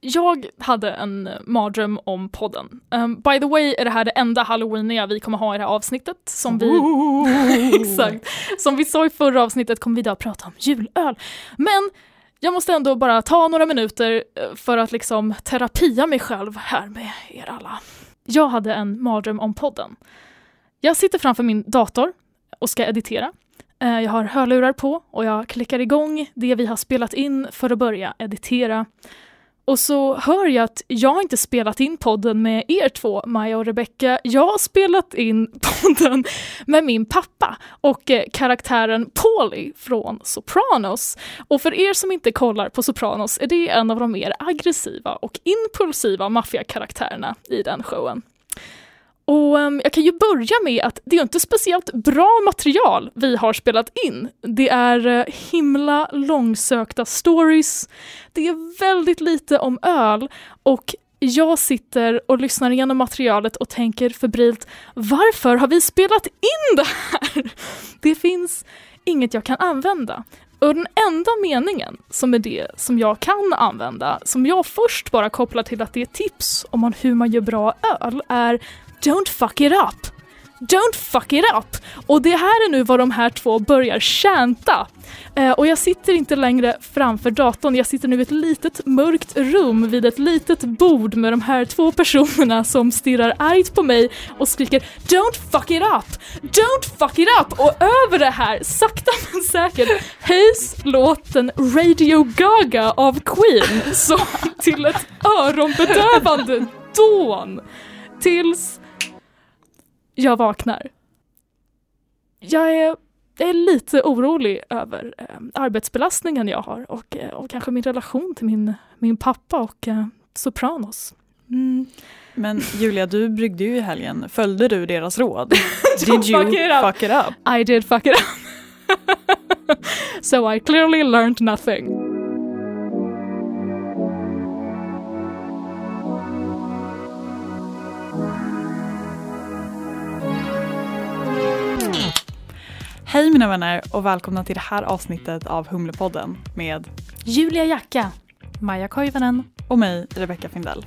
jag hade en mardröm om podden. Um, by the way är det här det enda halloweeniga vi kommer ha i det här avsnittet. Som vi, exakt, som vi sa i förra avsnittet kommer vi idag prata om julöl. Men jag måste ändå bara ta några minuter eh, för att liksom terapia mig själv här med er alla. Jag hade en mardröm om podden. Jag sitter framför min dator och ska editera. Eh, jag har hörlurar på och jag klickar igång det vi har spelat in för att börja editera. Och så hör jag att jag inte spelat in podden med er två, Maja och Rebecka. Jag har spelat in podden med min pappa och eh, karaktären Paulie från Sopranos. Och för er som inte kollar på Sopranos är det en av de mer aggressiva och impulsiva maffiakaraktärerna i den showen. Och um, jag kan ju börja med att det är inte speciellt bra material vi har spelat in. Det är uh, himla långsökta stories. Det är väldigt lite om öl och jag sitter och lyssnar igenom materialet och tänker febrilt varför har vi spelat in det här? Det finns inget jag kan använda. Och den enda meningen som är det som jag kan använda, som jag först bara kopplar till att det är tips om hur man gör bra öl, är Don't fuck it up! Don't fuck it up! Och det här är nu vad de här två börjar chanta. Eh, och jag sitter inte längre framför datorn, jag sitter nu i ett litet mörkt rum vid ett litet bord med de här två personerna som stirrar argt på mig och skriker Don't fuck it up! Don't fuck it up! Och över det här, sakta men säkert, höjs låten Radio Gaga av Queen som till ett öronbedövande dån. Tills jag vaknar. Jag är, jag är lite orolig över eh, arbetsbelastningen jag har och, eh, och kanske min relation till min, min pappa och eh, Sopranos. Mm. Men Julia, du bryggde ju i helgen. Följde du deras råd? did you fuck it, fuck it up? I did fuck it up. so I clearly learned nothing. Hej mina vänner och välkomna till det här avsnittet av Humlepodden med Julia Jacka, Maja Koivunen och mig, Rebecca Findell.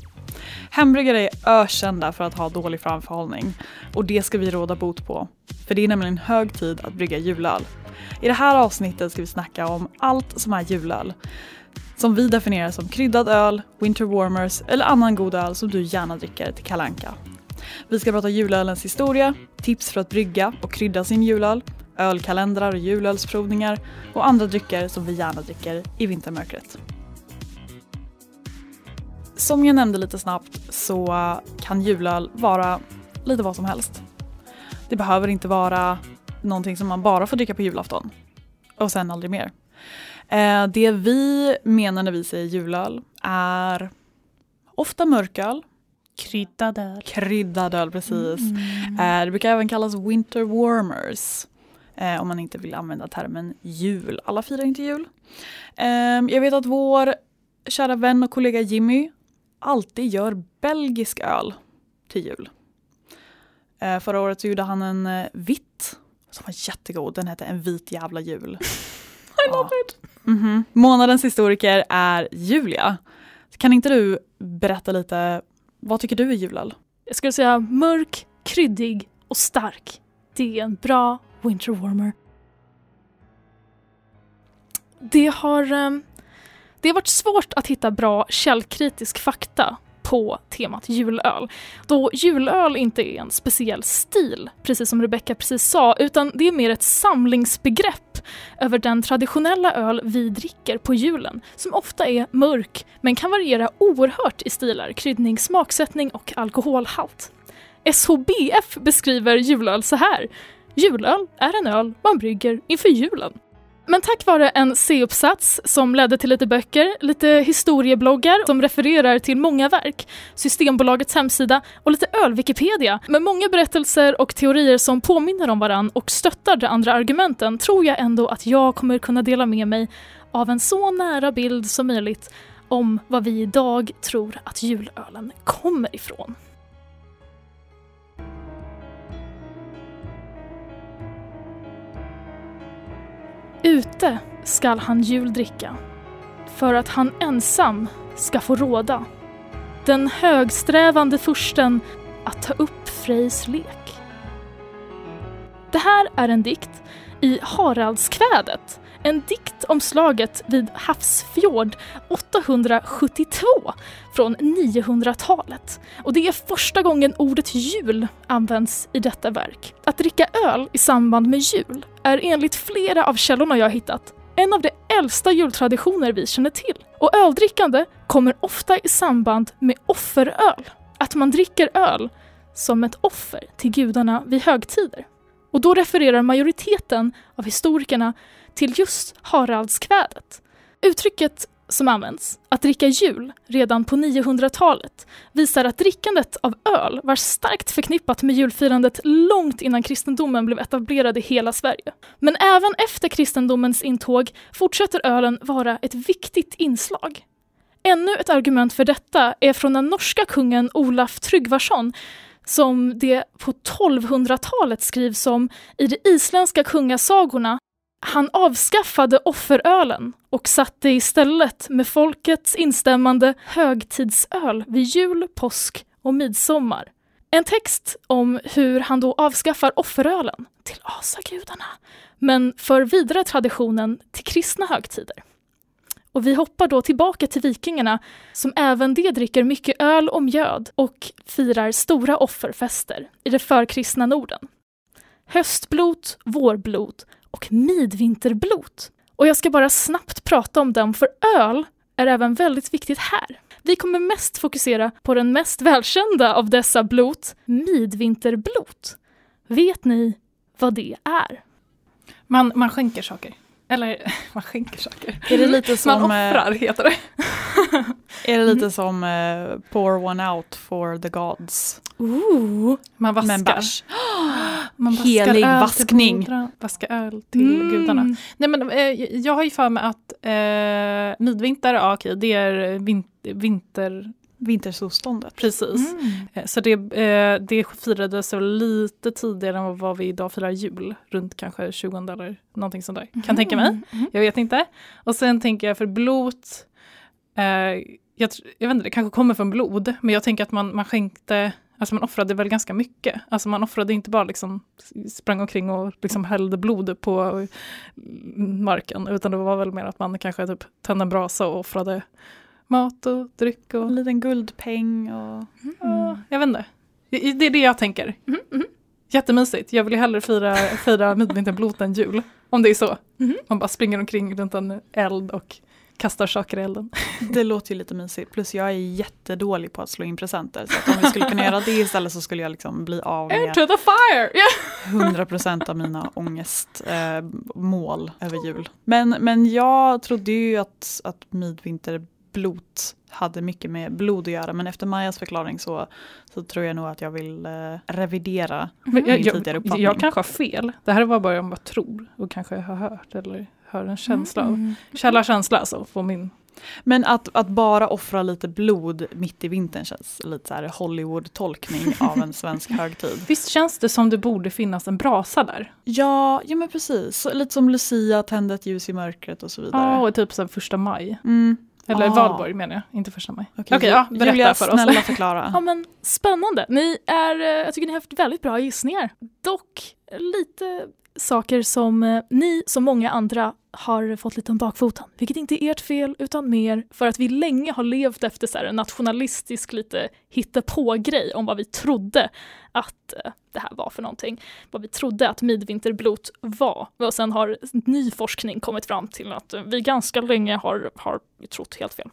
Hembryggare är ökända för att ha dålig framförhållning och det ska vi råda bot på. För det är nämligen hög tid att brygga julöl. I det här avsnittet ska vi snacka om allt som är julöl. Som vi definierar som kryddad öl, winter warmers eller annan god öl som du gärna dricker till kalanka. Vi ska prata julölens historia, tips för att brygga och krydda sin julöl, ölkalendrar och julölsprovningar och andra drycker som vi gärna dricker i vintermörkret. Som jag nämnde lite snabbt så kan julöl vara lite vad som helst. Det behöver inte vara någonting som man bara får dricka på julafton och sen aldrig mer. Eh, det vi menar när vi säger julöl är ofta mörköl. Kryddad öl. Kryddad öl, precis. Mm. Eh, det brukar även kallas winter warmers. Eh, om man inte vill använda termen jul. Alla firar inte jul. Eh, jag vet att vår kära vän och kollega Jimmy alltid gör belgisk öl till jul. Eh, förra året så gjorde han en eh, vitt som var jättegod. Den hette En vit jävla jul. I love ja. it! Mm -hmm. Månadens historiker är Julia. Kan inte du berätta lite, vad tycker du är julöl? Jag skulle säga mörk, kryddig och stark. Det är en bra Winter Warmer. Det har, ehm, det har varit svårt att hitta bra källkritisk fakta på temat julöl. Då julöl inte är en speciell stil, precis som Rebecca precis sa, utan det är mer ett samlingsbegrepp över den traditionella öl vi dricker på julen, som ofta är mörk men kan variera oerhört i stilar, kryddning, smaksättning och alkoholhalt. SHBF beskriver julöl så här. Julöl är en öl man brygger inför julen. Men tack vare en C-uppsats som ledde till lite böcker, lite historiebloggar som refererar till många verk, Systembolagets hemsida och lite öl-Wikipedia med många berättelser och teorier som påminner om varann och stöttar de andra argumenten tror jag ändå att jag kommer kunna dela med mig av en så nära bild som möjligt om vad vi idag tror att julölen kommer ifrån. Ute skall han jul dricka, för att han ensam ska få råda. Den högsträvande fursten att ta upp Frejs lek. Det här är en dikt i Haraldskvädet. En dikt om slaget vid Havsfjord 872 från 900-talet. Och det är första gången ordet jul används i detta verk. Att dricka öl i samband med jul är enligt flera av källorna jag hittat en av de äldsta jultraditioner vi känner till. Och öldrickande kommer ofta i samband med offeröl. Att man dricker öl som ett offer till gudarna vid högtider. Och då refererar majoriteten av historikerna till just Haraldskvädet. Uttrycket som används, att dricka jul, redan på 900-talet visar att drickandet av öl var starkt förknippat med julfirandet långt innan kristendomen blev etablerad i hela Sverige. Men även efter kristendomens intåg fortsätter ölen vara ett viktigt inslag. Ännu ett argument för detta är från den norska kungen Olaf Tryggvason som det på 1200-talet skrivs om i de isländska kungasagorna han avskaffade offerölen och satte istället med folkets instämmande högtidsöl vid jul, påsk och midsommar. En text om hur han då avskaffar offerölen till asagudarna, men för vidare traditionen till kristna högtider. Och vi hoppar då tillbaka till vikingarna som även de dricker mycket öl och mjöd och firar stora offerfester i det förkristna Norden. Höstblot, vårblot och midvinterblot. Och jag ska bara snabbt prata om dem, för öl är även väldigt viktigt här. Vi kommer mest fokusera på den mest välkända av dessa blot, midvinterblot. Vet ni vad det är? Man, man skänker saker. Eller man skänker saker. Är det lite som, Man eh, offrar heter det. är det lite som eh, pour one out for the gods? Ooh. Man vaskar. Men bärs. Man vaskar Helig öl vaskning. Till vaskar öl till Mm. gudarna. Nej men eh, jag har ju för mig att eh, midvinter, ja okej, det är vin, vinter, Vintersolståndet. precis. Mm. Eh, Så det, eh, det firades lite tidigare än vad vi idag firar jul, runt kanske 20 eller någonting sånt där. Kan tänka mig. Mm. Jag vet inte. Och sen tänker jag för blot, eh, jag, jag vet inte, det kanske kommer från blod, men jag tänker att man, man skänkte, alltså man offrade väl ganska mycket. Alltså man offrade inte bara liksom sprang omkring och liksom hällde blod på marken, utan det var väl mer att man kanske typ tände en brasa och offrade mat och dryck och En liten guldpeng och... Ja, jag vet inte. Det det är det jag tänker. Mhm, mhm. Jättemysigt. Jag vill ju hellre fira, fira midvinterblot än jul. Om det är så. Mhm. Man bara springer omkring runt en eld och kastar saker i elden. Det låter ju lite mysigt. Plus jag är jättedålig på att slå in presenter. Så om vi skulle kunna göra det istället så skulle jag liksom bli av med Into the fire! Yeah. 100% av mina ångestmål eh, mål över jul. Men, men jag trodde ju att, att midvinterblot hade mycket med blod att göra men efter Majas förklaring så, så tror jag nog att jag vill eh, revidera Men min jag, jag, tidigare uppfattning. jag kanske har fel. Det här var bara jag bara tror och kanske har hört eller har en känsla av. Mm. Källa känsla alltså. På min. Men att, att bara offra lite blod mitt i vintern känns lite så här Hollywood-tolkning av en svensk högtid. Visst känns det som det borde finnas en brasa där? Ja, ja men precis. Så, lite som Lucia tände ett ljus i mörkret och så vidare. Ja, och typ här första maj. Mm. Eller Ah. Valborg menar jag, inte första maj. Okej, Okej, ja, berätta Julia, för oss. snälla förklara. Ja men spännande. Ni är, eh, jag tycker ni har haft väldigt bra gissningar. Dock lite saker som eh, ni som många andra har fått lite om bakfoten. Vilket inte är ert fel utan mer för att vi länge har levt efter så här en nationalistisk lite hittepå-grej om vad vi trodde att eh, det här var för någonting. Vad vi trodde att midvinterblot var. Och sen har ny forskning kommit fram till att eh, vi ganska länge har, har trott helt fel.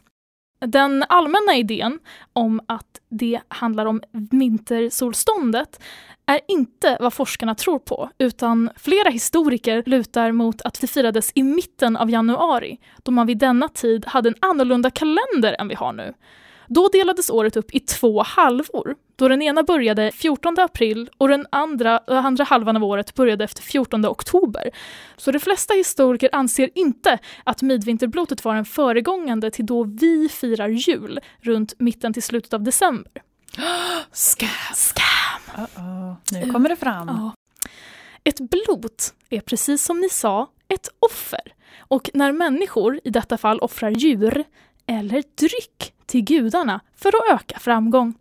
Den allmänna idén om att det handlar om vintersolståndet är inte vad forskarna tror på, utan flera historiker lutar mot att det firades i mitten av januari, då man vid denna tid hade en annorlunda kalender än vi har nu. Då delades året upp i två halvor, då den ena började 14 april och den andra, andra halvan av året började efter 14 oktober. Så de flesta historiker anser inte att midvinterblotet var en föregångande till då vi firar jul runt mitten till slutet av december. Scam! Scam! Uh-oh. Nu kommer det fram. Ja. Ett blot är precis som ni sa ett offer. Och när människor, i detta fall offrar djur, eller dryck till gudarna för att öka framgång.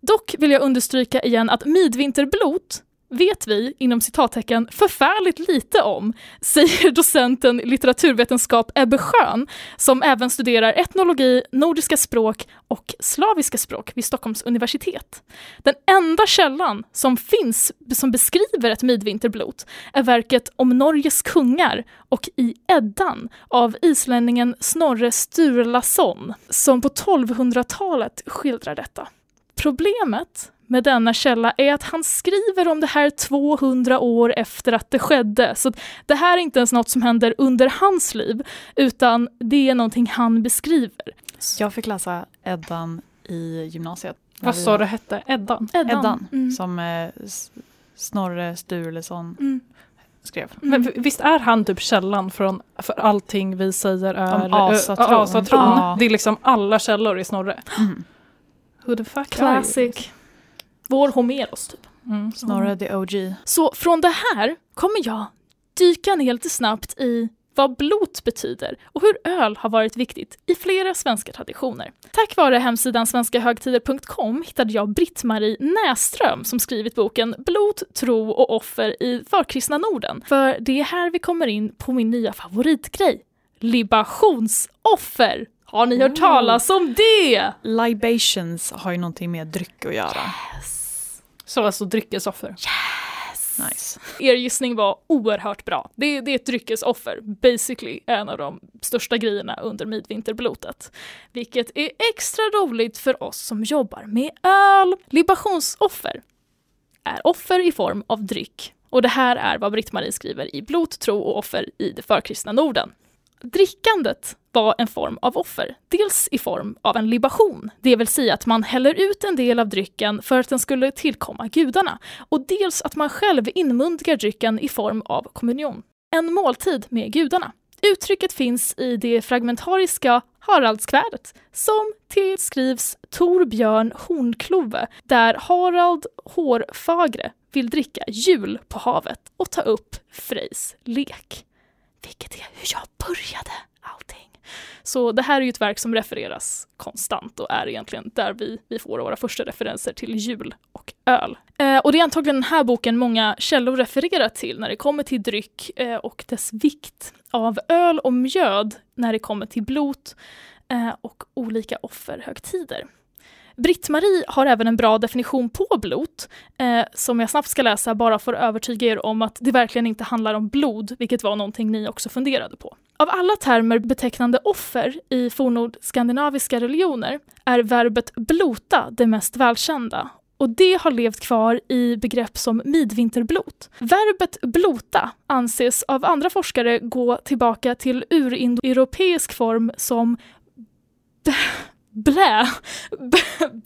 Dock vill jag understryka igen att midvinterblot vet vi, inom citattecken, förfärligt lite om, säger docenten i litteraturvetenskap Ebbe Schön, som även studerar etnologi, nordiska språk och slaviska språk vid Stockholms universitet. Den enda källan som finns som beskriver ett midvinterblot är verket Om Norges kungar och i Eddan av islänningen Snorre Sturlason, som på 1200-talet skildrar detta. Problemet med denna källa är att han skriver om det här 200 år efter att det skedde. Så det här är inte ens något som händer under hans liv, utan det är någonting han beskriver. Jag fick läsa Eddan i gymnasiet. Vad sa du hette? Eddan? Eddan. Eddan, Mm. som eh, Snorre Sturluson Mm. skrev. Men v- visst är han typ källan från för allting vi säger är Om asatron. ö, asatron? Ja. Det är liksom alla källor i Snorre. Mm. Who the fuck Classic. Vår Homeros, typ. Mm. Snorre the OG. Så från det här kommer jag dyka ner lite snabbt i vad blot betyder och hur öl har varit viktigt i flera svenska traditioner. Tack vare hemsidan svenskahögtider.com hittade jag Britt-Marie Näström som skrivit boken Blot, tro och offer i förkristna Norden. För det är här vi kommer in på min nya favoritgrej. Libationsoffer! Har ni hört talas om det? Libations har ju någonting med dryck att göra. Så alltså dryckesoffer. Nice. Er gissning var oerhört bra. Det, det är ett dryckesoffer, basically en av de största grejerna under midvinterblotet. Vilket är extra roligt för oss som jobbar med öl. Libationsoffer är offer i form av dryck. Och det här är vad Britt-Marie skriver i Blot, tro och offer i det förkristna Norden. Drickandet var en form av offer, dels i form av en libation, det vill säga att man häller ut en del av drycken för att den skulle tillkomma gudarna, och dels att man själv inmundigar drycken i form av kommunion. En måltid med gudarna. Uttrycket finns i det fragmentariska Haraldskvädet som tillskrivs Torbjörn Hornklove där Harald Hårfagre vill dricka jul på havet och ta upp Frejs lek. Vilket är hur jag började allting. Så det här är ju ett verk som refereras konstant och är egentligen där vi, vi får våra första referenser till jul och öl. Eh, och det är antagligen den här boken många källor refererar till när det kommer till dryck eh, och dess vikt av öl och mjöd när det kommer till blot eh, och olika offerhögtider. Britt-Marie har även en bra definition på blot eh, som jag snabbt ska läsa bara för att övertyga er om att det verkligen inte handlar om blod, vilket var någonting ni också funderade på. Av alla termer betecknande offer i fornordskandinaviska religioner är verbet blota det mest välkända och det har levt kvar i begrepp som midvinterblot. Verbet blota anses av andra forskare gå tillbaka till urindoeuropeisk form som blä,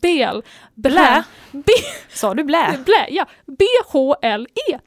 bel, blä, b, Sa du blä? blä, ja, B-H-L-E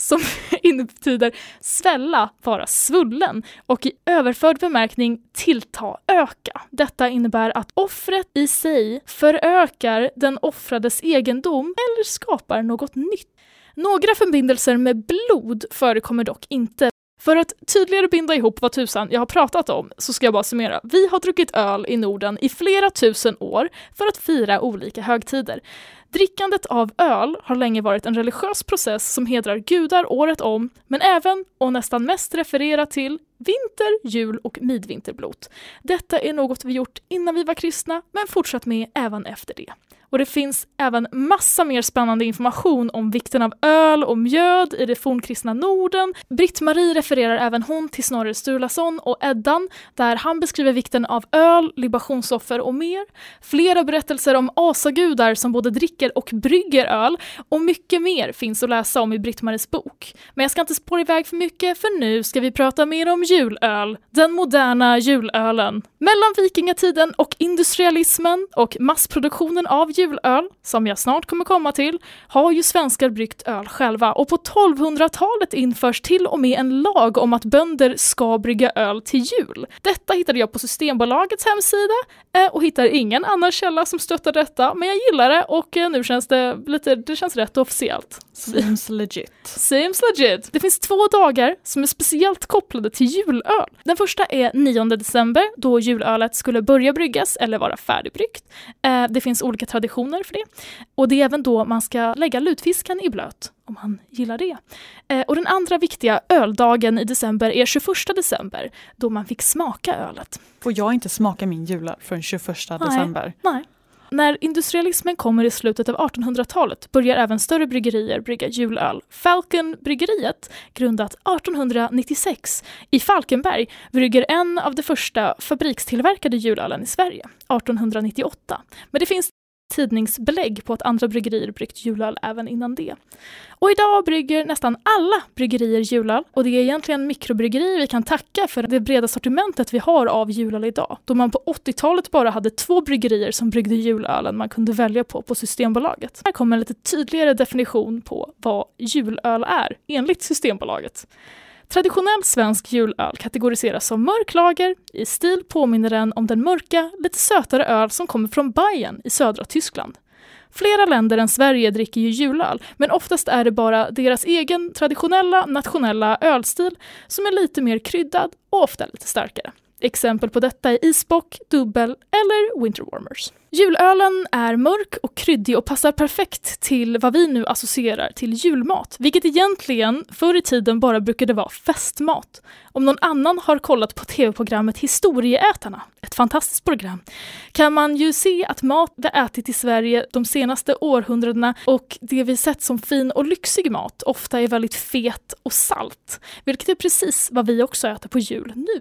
som betyder svälla, vara svullen och i överförd bemärkning tillta, öka. Detta innebär att offret i sig förökar den offrades egendom eller skapar något nytt. Några förbindelser med blod förekommer dock inte. För att tydligare binda ihop vad tusan jag har pratat om så ska jag bara summera. Vi har druckit öl i Norden i flera tusen år för att fira olika högtider. Drickandet av öl har länge varit en religiös process som hedrar gudar året om, men även och nästan mest refererat till vinter, jul och midvinterblot. Detta är något vi gjort innan vi var kristna, men fortsatt med även efter det. Och det finns även massa mer spännande information om vikten av öl och mjöd i det fornkristna Norden. Britt-Marie refererar även hon till Snorre Sturlason och Eddan där han beskriver vikten av öl, libationsoffer och mer. Flera berättelser om asagudar som både dricker och brygger öl och mycket mer finns att läsa om i Britt-Maries bok. Men jag ska inte spåra iväg för mycket för nu ska vi prata mer om julöl, den moderna julölen. Mellan vikingatiden och industrialismen och massproduktionen av julöl, som jag snart kommer komma till, har ju svenskar bryggt öl själva och på 1200-talet införs till och med en lag om att bönder ska brygga öl till jul. Detta hittade jag på Systembolagets hemsida eh, och hittar ingen annan källa som stöttar detta, men jag gillar det och eh, nu känns det lite, det känns rätt officiellt. Seems legit. Seems legit. Det finns två dagar som är speciellt kopplade till julöl. Den första är 9 december då julölet skulle börja bryggas eller vara färdigbryggt. Eh, det finns olika traditioner för det. Och det är även då man ska lägga lutfisken i blöt om man gillar det. Eh, och den andra viktiga öldagen i december är 21 december då man fick smaka ölet. Får jag inte smaka min julöl förrän 21 december? Nej. När industrialismen kommer i slutet av 1800-talet börjar även större bryggerier brygga julöl. Falkenbryggeriet, grundat 1896 i Falkenberg, brygger en av de första fabrikstillverkade julölen i Sverige, 1898. Men det finns tidningsbelägg på att andra bryggerier bryggt julöl även innan det. Och idag brygger nästan alla bryggerier julöl och det är egentligen mikrobryggerier vi kan tacka för det breda sortimentet vi har av julöl idag. Då man på 80-talet bara hade två bryggerier som bryggde julölen man kunde välja på på Systembolaget. Här kommer en lite tydligare definition på vad julöl är enligt Systembolaget. Traditionell svensk julöl kategoriseras som mörk lager. I stil påminner den om den mörka, lite sötare öl som kommer från Bayern i södra Tyskland. Flera länder än Sverige dricker ju julöl, men oftast är det bara deras egen traditionella nationella ölstil som är lite mer kryddad och ofta lite starkare. Exempel på detta är isbock, dubbel eller winterwarmers. Julölen är mörk och kryddig och passar perfekt till vad vi nu associerar till julmat, vilket egentligen förr i tiden bara brukade vara festmat. Om någon annan har kollat på tv-programmet Historieätarna, ett fantastiskt program, kan man ju se att mat vi ätit i Sverige de senaste århundradena och det vi sett som fin och lyxig mat ofta är väldigt fet och salt, vilket är precis vad vi också äter på jul nu.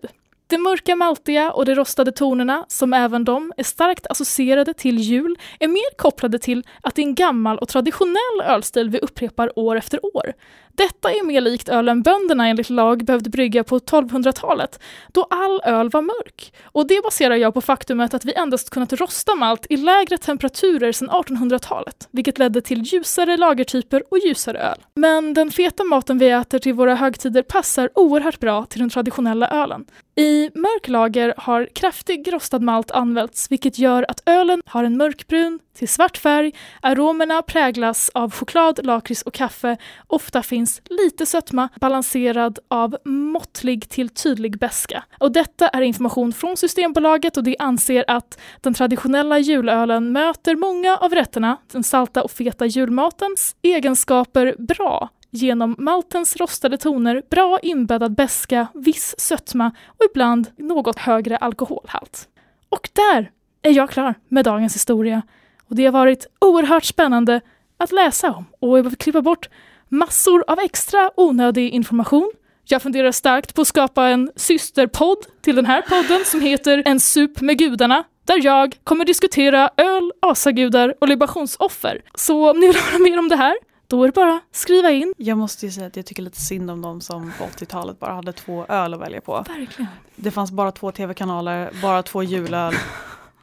Det mörka maltiga och de rostade tonerna, som även de är starkt associerade till jul, är mer kopplade till att det är en gammal och traditionell ölstil vi upprepar år efter år. Detta är mer likt ölen bönderna enligt lag behövde brygga på 1200-talet, då all öl var mörk. Och det baserar jag på faktumet att vi endast kunnat rosta malt i lägre temperaturer sedan 1800-talet, vilket ledde till ljusare lagertyper och ljusare öl. Men den feta maten vi äter till våra högtider passar oerhört bra till den traditionella ölen. I mörk lager har kraftig rostad malt använts, vilket gör att ölen har en mörkbrun till svart färg, aromerna präglas av choklad, lakrits och kaffe, ofta finns lite sötma balanserad av måttlig till tydlig beska. Och detta är information från Systembolaget och de anser att den traditionella julölen möter många av rätterna, den salta och feta julmatens egenskaper bra genom maltens rostade toner, bra inbäddad beska, viss sötma och ibland något högre alkoholhalt. Och där är jag klar med dagens historia. Och det har varit oerhört spännande att läsa om och jag behöver klippa bort massor av extra onödig information. Jag funderar starkt på att skapa en systerpodd till den här podden som heter En sup med gudarna där jag kommer diskutera öl, asagudar och libationsoffer. Så om ni vill höra mer om det här då är det bara skriva in. Jag måste ju säga att jag tycker lite synd om de som på 80-talet bara hade två öl att välja på. Verkligen. Det fanns bara två tv-kanaler, bara två julöl.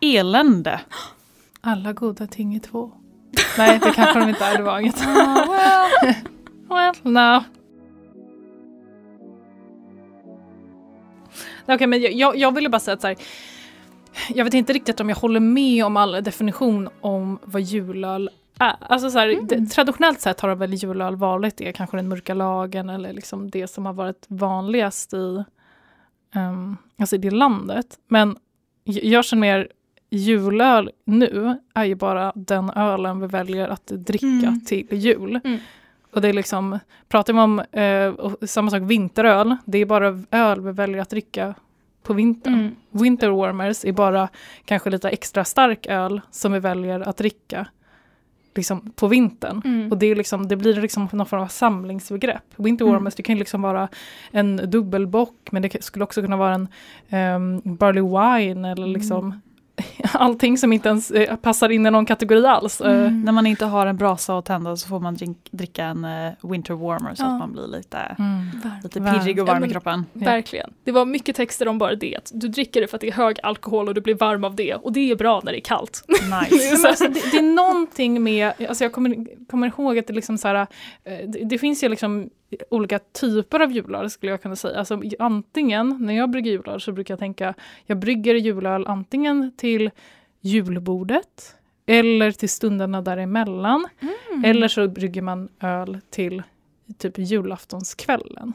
Elände! Alla goda ting är två. Nej, det kanske de inte är. Det var inget. Ah, well. well, no. Okej, men jag, jag ville bara säga att så här, jag vet inte riktigt om jag håller med om all definition om vad julöl är. Alltså så här, Mm. det, traditionellt sett har väl julöl varit det, kanske den mörka lagen eller liksom det som har varit vanligast i, um, alltså i det landet. Men jag känner mer julöl nu är ju bara den ölen vi väljer att dricka Mm. till jul. Mm. Och det är liksom, pratar vi om eh, samma sak vinteröl, det är bara öl vi väljer att dricka på vintern. Mm. Winter warmers är bara kanske lite extra stark öl som vi väljer att dricka liksom på vintern. Mm. Och det, är liksom, det blir liksom någon form av samlingsbegrepp. Winter Mm. warmers, det kan liksom vara en dubbelbock, men det skulle också kunna vara en um, barley wine eller liksom allting som inte ens eh, passar in i någon kategori alls. Eh, Mm. När man inte har en brasa att tända så får man drink, dricka en eh, winter warmer så Ja. att man blir lite, mm. lite pirrig och Ja, varm men- i kroppen. Ja. Verkligen. Det var mycket texter om bara det. Du dricker det för att det är hög alkohol och du blir varm av det. Och det är bra när det är kallt. Nice. Men alltså, det, det är någonting med, alltså jag kommer, kommer ihåg att det liksom så här, det, det finns ju liksom olika typer av julöl skulle jag kunna säga. Alltså, antingen, när jag brygger julöl så brukar jag tänka, jag brygger julöl antingen till julbordet eller till stunderna däremellan. Mm. Eller så brygger man öl till typ julaftonskvällen.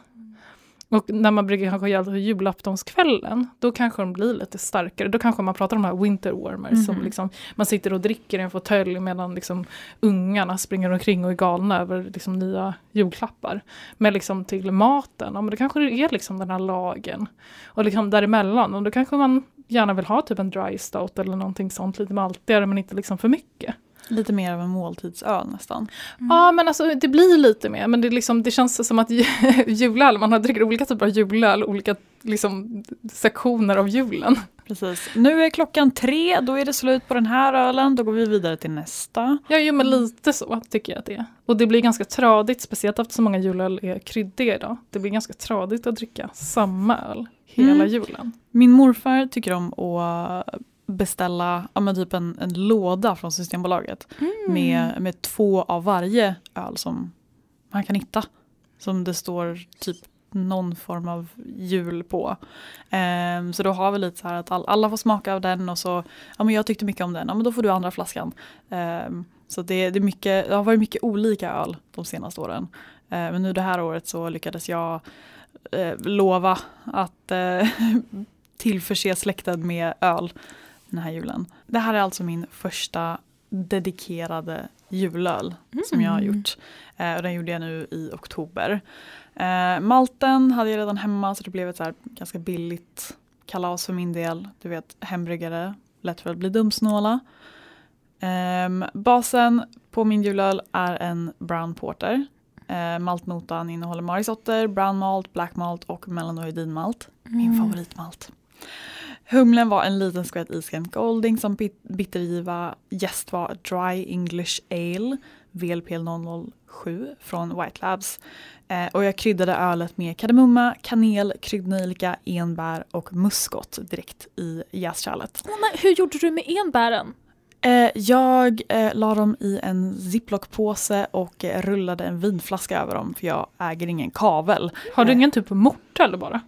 Och när man brygger kanske öl till julaftonskvällen, då kanske de blir lite starkare. Då kanske man pratar om de här winter warmers som Mhm. liksom, man sitter och dricker i en fåtölj medan liksom ungarna springer omkring och är galna över liksom nya julklappar. Men liksom till maten, ja, men då kanske det är liksom den här lagen. Och liksom däremellan, och då kanske man gärna vill ha typ en dry stout eller någonting sånt, lite maltigare men inte liksom för mycket. Lite mer av en måltidsöl nästan. Ja men alltså det blir lite mer, men det, liksom, det känns som att julöl, man har dricker olika typer av julöl, olika liksom, sektioner av julen. Precis. Nu är klockan tre, då är det slut på den här ölen, då går vi vidare till nästa. Ja, jo, men lite så tycker jag att det är. Och det blir ganska tradigt, speciellt eftersom många julöl är kryddiga idag. Det blir ganska tradigt att dricka samma öl hela Mm. julen. Min morfar tycker om att beställa ja, men typ en, en låda från Systembolaget Mm. med, med två av varje öl som man kan hitta. Som det står typ någon form av jul på. Ehm, så då har vi lite så här att all, alla får smaka av den och så, ja men jag tyckte mycket om den, ja men då får du andra flaskan. Ehm, så det, det, är mycket, det har varit mycket olika öl de senaste åren. Ehm, men nu det här året så lyckades jag eh, lova att eh, tillförse släkten med öl den här julen. Det här är alltså min första dedikerade julöl som jag har Mm. gjort. Eh, och den gjorde jag nu i oktober. Eh, malten hade jag redan hemma så det blev ett så ganska billigt kalas för min del. Du vet hembryggare, lätt för att bli dumsnåla. Ehm, basen på min julöl är en brown porter. Eh, maltnotan innehåller marisotter, brown malt, black malt och melanoidinmalt. Min favoritmalt. Humlen var en liten skvätt iskrämd Golding som bit- bittergiva. Jäst var Dry English Ale, VLPL 007 från White Labs. Eh, och jag kryddade ölet med kardemumma, kanel, kryddnejlika, enbär och muskot direkt i jäskärlet. Nej, hur gjorde du med enbären? Eh, jag eh, la dem i en ziplockpåse och eh, rullade en vinflaska över dem för jag äger ingen kavel. Har du Eh. ingen typ av morta eller bara?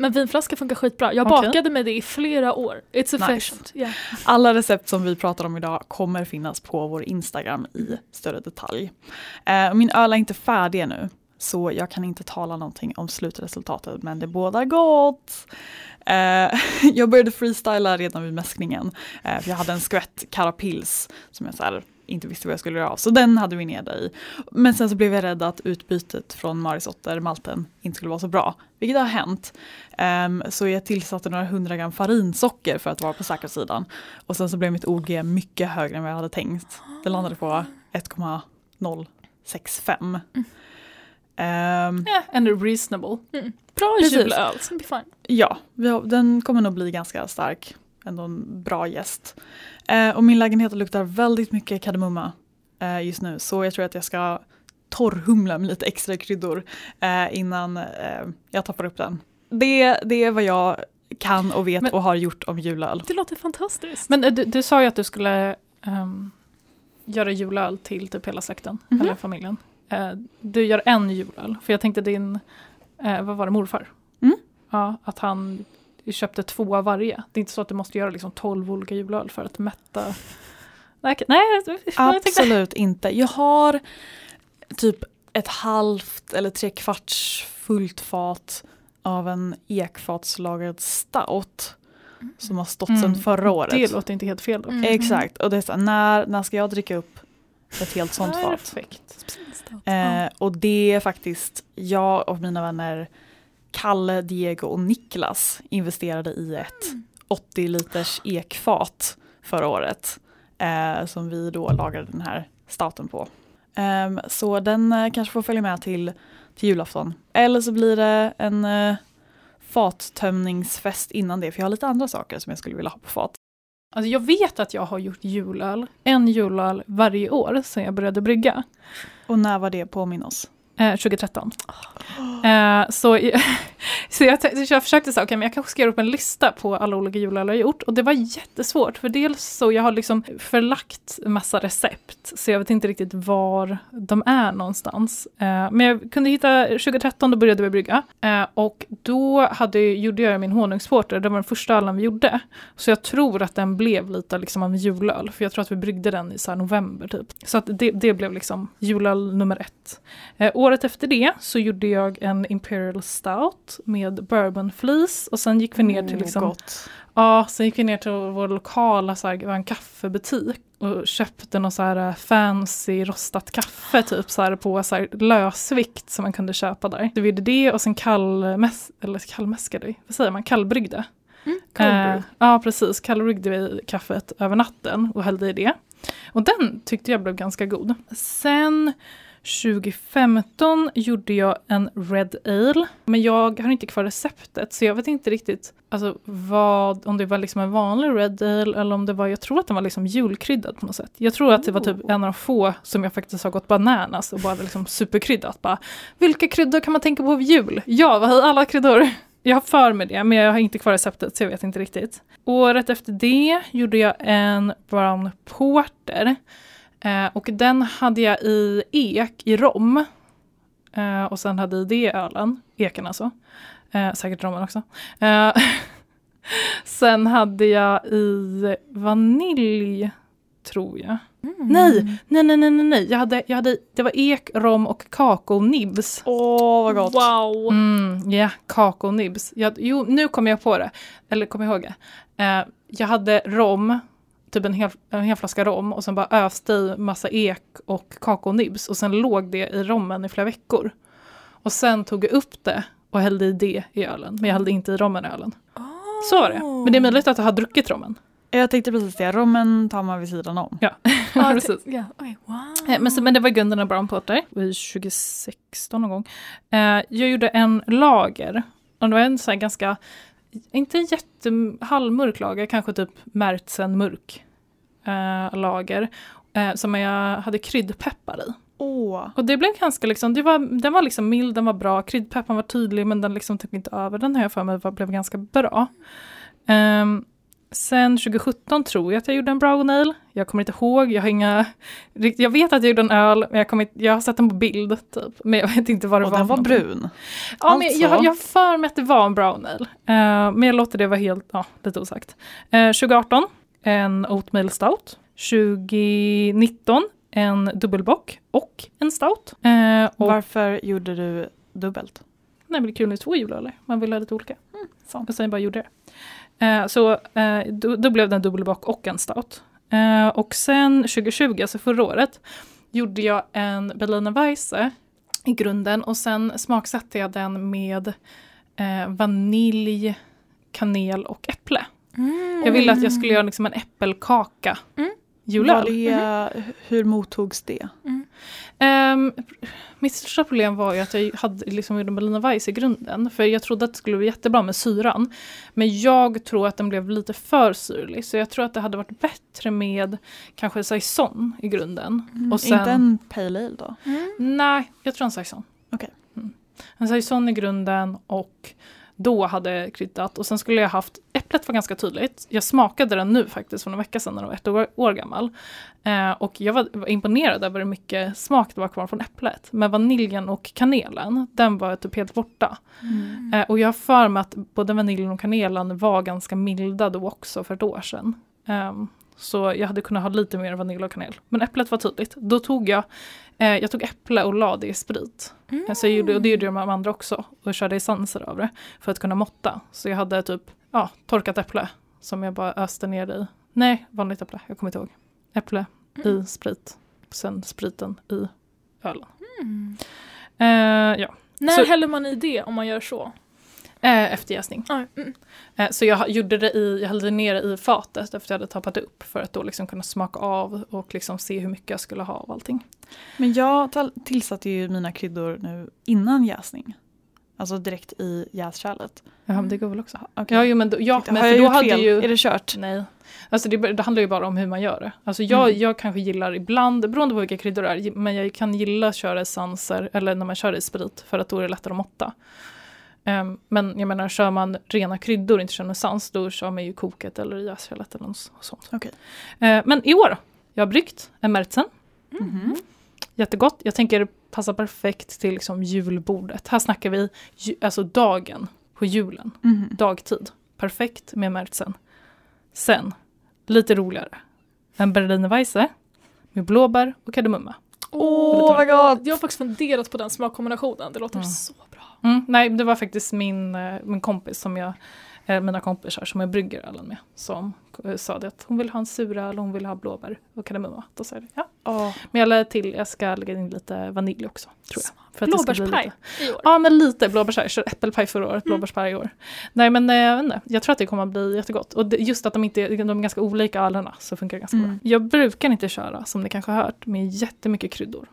Men vinflaska funkar skitbra. Jag Okej. bakade med det i flera år. It's Nice. efficient. Yeah. Alla recept som vi pratar om idag kommer finnas på vår Instagram i större detalj. Eh, min öl är inte färdig ännu så jag kan inte tala någonting om slutresultatet men det bådar gott. Eh, jag började freestyla redan vid mäskningen eh, jag hade en skvätt Carapils som jag så här, inte visste vad jag skulle göra av så den hade vi ner där i. Men sen så blev jag rädd att utbytet från Marisotter, malten, inte skulle vara så bra. Vilket har hänt. Ehm, så jag tillsatte några hundra gram farinsocker för att vara på säkra sidan. Och sen så blev mitt OG mycket högre än vad jag hade tänkt. Det landade på 1,065. Ehm, Ja, ändå reasonable. Mm. Bra julöl, sen blir fine. ja, har, den kommer nog bli ganska stark. Ändå en bra gäst. Eh, och min lägenhet luktar väldigt mycket kardemumma eh, just nu. Så jag tror att jag ska torrhumla med lite extra kryddor eh, innan eh, jag tappar upp den. Det, det är vad jag kan och vet Men- och har gjort om julöl. Det låter fantastiskt. Men eh, du, du sa ju att du skulle ehm, göra julöl till typ hela släkten, Mhm. eller familjen. Eh, du gör en julöl, för jag tänkte din, vad var det, morfar? Mm. Ja, att han köpte två av varje. Det är inte så att du måste göra liksom tolv olika julöl för att mätta. Nej, nej jag Absolut inte. Jag har typ ett halvt eller tre kvarts fullt fat av en ekfatslagrad stout. Som har stått Mm, sedan förra året. det låter inte helt fel. Då. Mm. Exakt, och det är så, när, när ska jag dricka upp ett helt sånt fat? Perfekt. Eh, och det är faktiskt jag och mina vänner Kalle, Diego och Niklas investerade i ett 80 liters ekfat förra året. Eh, som vi då lagade den här stouten på. Ehm, så den eh, kanske får följa med till, till julafton. Eller så blir det en eh, fattömningsfest innan det. För jag har lite andra saker som jag skulle vilja ha på fat. Alltså jag vet att jag har gjort julöl, en julöl varje år sedan jag började brygga. Och när var det påminn oss? Eh, 2013. Eh, så så jag, så jag försökte säga, okej okay, men jag kanske ska göra upp en lista på alla olika julöl jag har gjort. Och det var jättesvårt, för dels så jag har liksom förlagt massa recept, så jag vet inte riktigt var de är någonstans. Eh, men jag kunde hitta, 2013 då började vi brygga. Eh, och då hade, gjorde jag min honungsporter, det var den första ölen vi gjorde. Så jag tror att den blev lite liksom av en julöl, för jag tror att vi bryggde den i så november typ. Så att det, det blev liksom julöl nummer ett. Eh, året efter det så gjorde jag en Imperial Stout med bourbon fleece och sen gick vi ner till liksom, oh, ja, sen gick vi ner till vår lokala så här, var en kaffebutik och köpte något så här eh, fancy rostat kaffe typ så här, på så här, lösvikt som man kunde köpa där. Så vi gjorde det och sen kallmäs eller kallmäskade, vad säger man, kallbryggde. Mm, eh, ja precis, kallbryggde vi kaffet över natten och hällde i det. Och den tyckte jag blev ganska god. Sen 2015 gjorde jag en Red Ale, men jag har inte kvar receptet så jag vet inte riktigt alltså, vad, om det var liksom en vanlig Red Ale eller om det var, jag tror att den var liksom julkryddad på något sätt. Jag tror att det var typ en av de få som jag faktiskt har gått bananas och bara liksom superkryddat. Bara, vilka kryddor kan man tänka på vid jul? Ja, vad har alla kryddor? Jag har för mig det, men jag har inte kvar receptet så jag vet inte riktigt. Året efter det gjorde jag en brown porter Eh, och den hade jag i ek i rom. Eh, och sen hade i det ölen, eken alltså. Eh, säkert rommen också. Eh, sen hade jag i vanilj, tror jag. Mm. Nej, nej, nej, nej, nej. Jag hade, jag hade, det var ek, rom och kakaonibs. Åh, oh, vad gott. Wow. Mm, ja. Jag, jo, nu kommer jag på det. Eller kommer jag ihåg det. Eh, jag hade rom, typ en hel, en hel flaska rom och sen bara öste i massa ek och kakaonibs och sen låg det i rommen i flera veckor. Och sen tog jag upp det och hällde i det i ölen, men jag hällde inte i rommen i ölen. Oh. Så var det. Men det är möjligt att jag har druckit rommen. Jag tänkte precis det, rommen tar man vid sidan om. Ja, precis. Yeah. Okay, wow. Eh, men, men det var en brown porter, i 2016 någon gång. Eh, jag gjorde en lager, och det var en så ganska inte en jätte halvmörk lager, kanske typ märtsen mörk eh, lager. Eh, som jag hade kryddpeppar i. Oh. Och det blev ganska liksom, det var, den var liksom mild, den var bra, kryddpepparn var tydlig men den liksom typ inte över. Den har jag för mig var, blev ganska bra. Um, Sen 2017 tror jag att jag gjorde en brown ale. Jag kommer inte ihåg, jag har inga... Jag vet att jag gjorde en öl, men jag, kommer, jag har sett den på bild. Typ, men jag vet inte vad det och var. Och den var brun? Ja, alltså. men jag, har för mig att det var en brown ale. Uh, men jag låter det vara helt, ja, lite osagt. Uh, 2018, en oatmeal stout. 2019, en dubbelbock och en stout. Uh, och, Varför gjorde du dubbelt? Nej men det är kul med två julöler, man vill ha lite olika. Mm, så. Och sen bara gjorde det. Eh, så eh, då, då, blev det en dubbelbock och en stout. Eh, och sen 2020, alltså förra året, gjorde jag en Berliner Weisse i grunden och sen smaksatte jag den med vanilj, kanel och äpple. Mm. Jag ville att jag skulle göra liksom en äppelkaka. Mm. Julöl. Det, hur mottogs det? Mm. Um, mitt största problem var ju att jag hade liksom gjorde Berliner Weiss i grunden. För jag trodde att det skulle bli jättebra med syran. Men jag tror att den blev lite för syrlig. Så jag tror att det hade varit bättre med kanske saison i grunden. Mm, och sen, inte en pale ale då? Mm. Nej, jag tror en saison. Okay. Mm. En saison i grunden och då hade kryddat. Och sen skulle jag haft, äpplet var ganska tydligt. Jag smakade den nu faktiskt för en vecka sedan när den var ett år, år gammal. Eh, och jag var, var, imponerad över hur mycket smak det var kvar från äpplet. Men vaniljen och kanelen, den var typ helt borta. Mm. Eh, och jag har för mig att både vaniljen och kanelen var ganska milda då också för ett år sedan. Eh, så jag hade kunnat ha lite mer vanilj och kanel. Men äpplet var tydligt. Då tog jag, eh, jag tog äpple och la det i sprit. Mm. Så jag gjorde, och det gjorde de andra också. Och körde essenser av det för att kunna måtta. Så jag hade typ ja, torkat äpple som jag bara öste ner i. Nej, vanligt äpple, jag kommer inte ihåg. Äpple mm. i sprit. Sen spriten i ölen. Mm. Eh, ja. När så, häller man i det om man gör så? Eh, efter jäsning. Mm. Eh, så jag gjorde det i, jag hällde ner det i fatet efter jag hade tappat upp för att då liksom kunna smaka av och liksom se hur mycket jag skulle ha av allting. Men jag tillsatte ju mina kryddor nu innan jäsning. Alltså direkt i jäskärlet. Ja, men det går väl också. Okej. Ja, jo, men då, ja, Har men jag för då gjort hade fel? ju... Är det kört? Nej. Alltså det, det handlar ju bara om hur man gör det. Alltså jag, Mm. jag kanske gillar ibland, beroende på vilka kryddor det är, men jag kan gilla att köra essenser eller när man kör i sprit för att då är det lättare att måtta. Ehm, men jag menar, kör man rena kryddor inte kör med essens, då kör man ju koket eller jäskärlet eller något sånt. Okej. Eh, men i år, jag har bryggt en Märzen. Mhm. Jättegott. Jag tänker passa perfekt till liksom julbordet. Här snackar vi ju, alltså dagen på julen, Mhm. dagtid. Perfekt med Märzen. Sen, lite roligare, en Berliner Weisse med blåbär och kardemumma. Åh vad gott! Jag har faktiskt funderat på den smakkombinationen, det låter Mm. så bra. Mm, nej, det var faktiskt min, eh, min kompis som jag, eh, mina kompisar som jag brygger ölen med, som sa det att hon vill ha en suröl hon vill ha blåbär och kardemumma. Då sa jag det, ja. Åh, Men jag lade till, jag ska lägga in lite vanilj också, tror jag. För Blåbärspaj i år. Ja, men lite blåbärspaj. Jag körde äppelpaj förra året, Mm. blåbärspaj i år. Nej, men eh, jag vet inte. Jag tror att det kommer att bli jättegott. Och det, just att de, inte, de är ganska olika ölerna så funkar det ganska Mm. bra. Jag brukar inte köra, som ni kanske har hört, med jättemycket kryddor.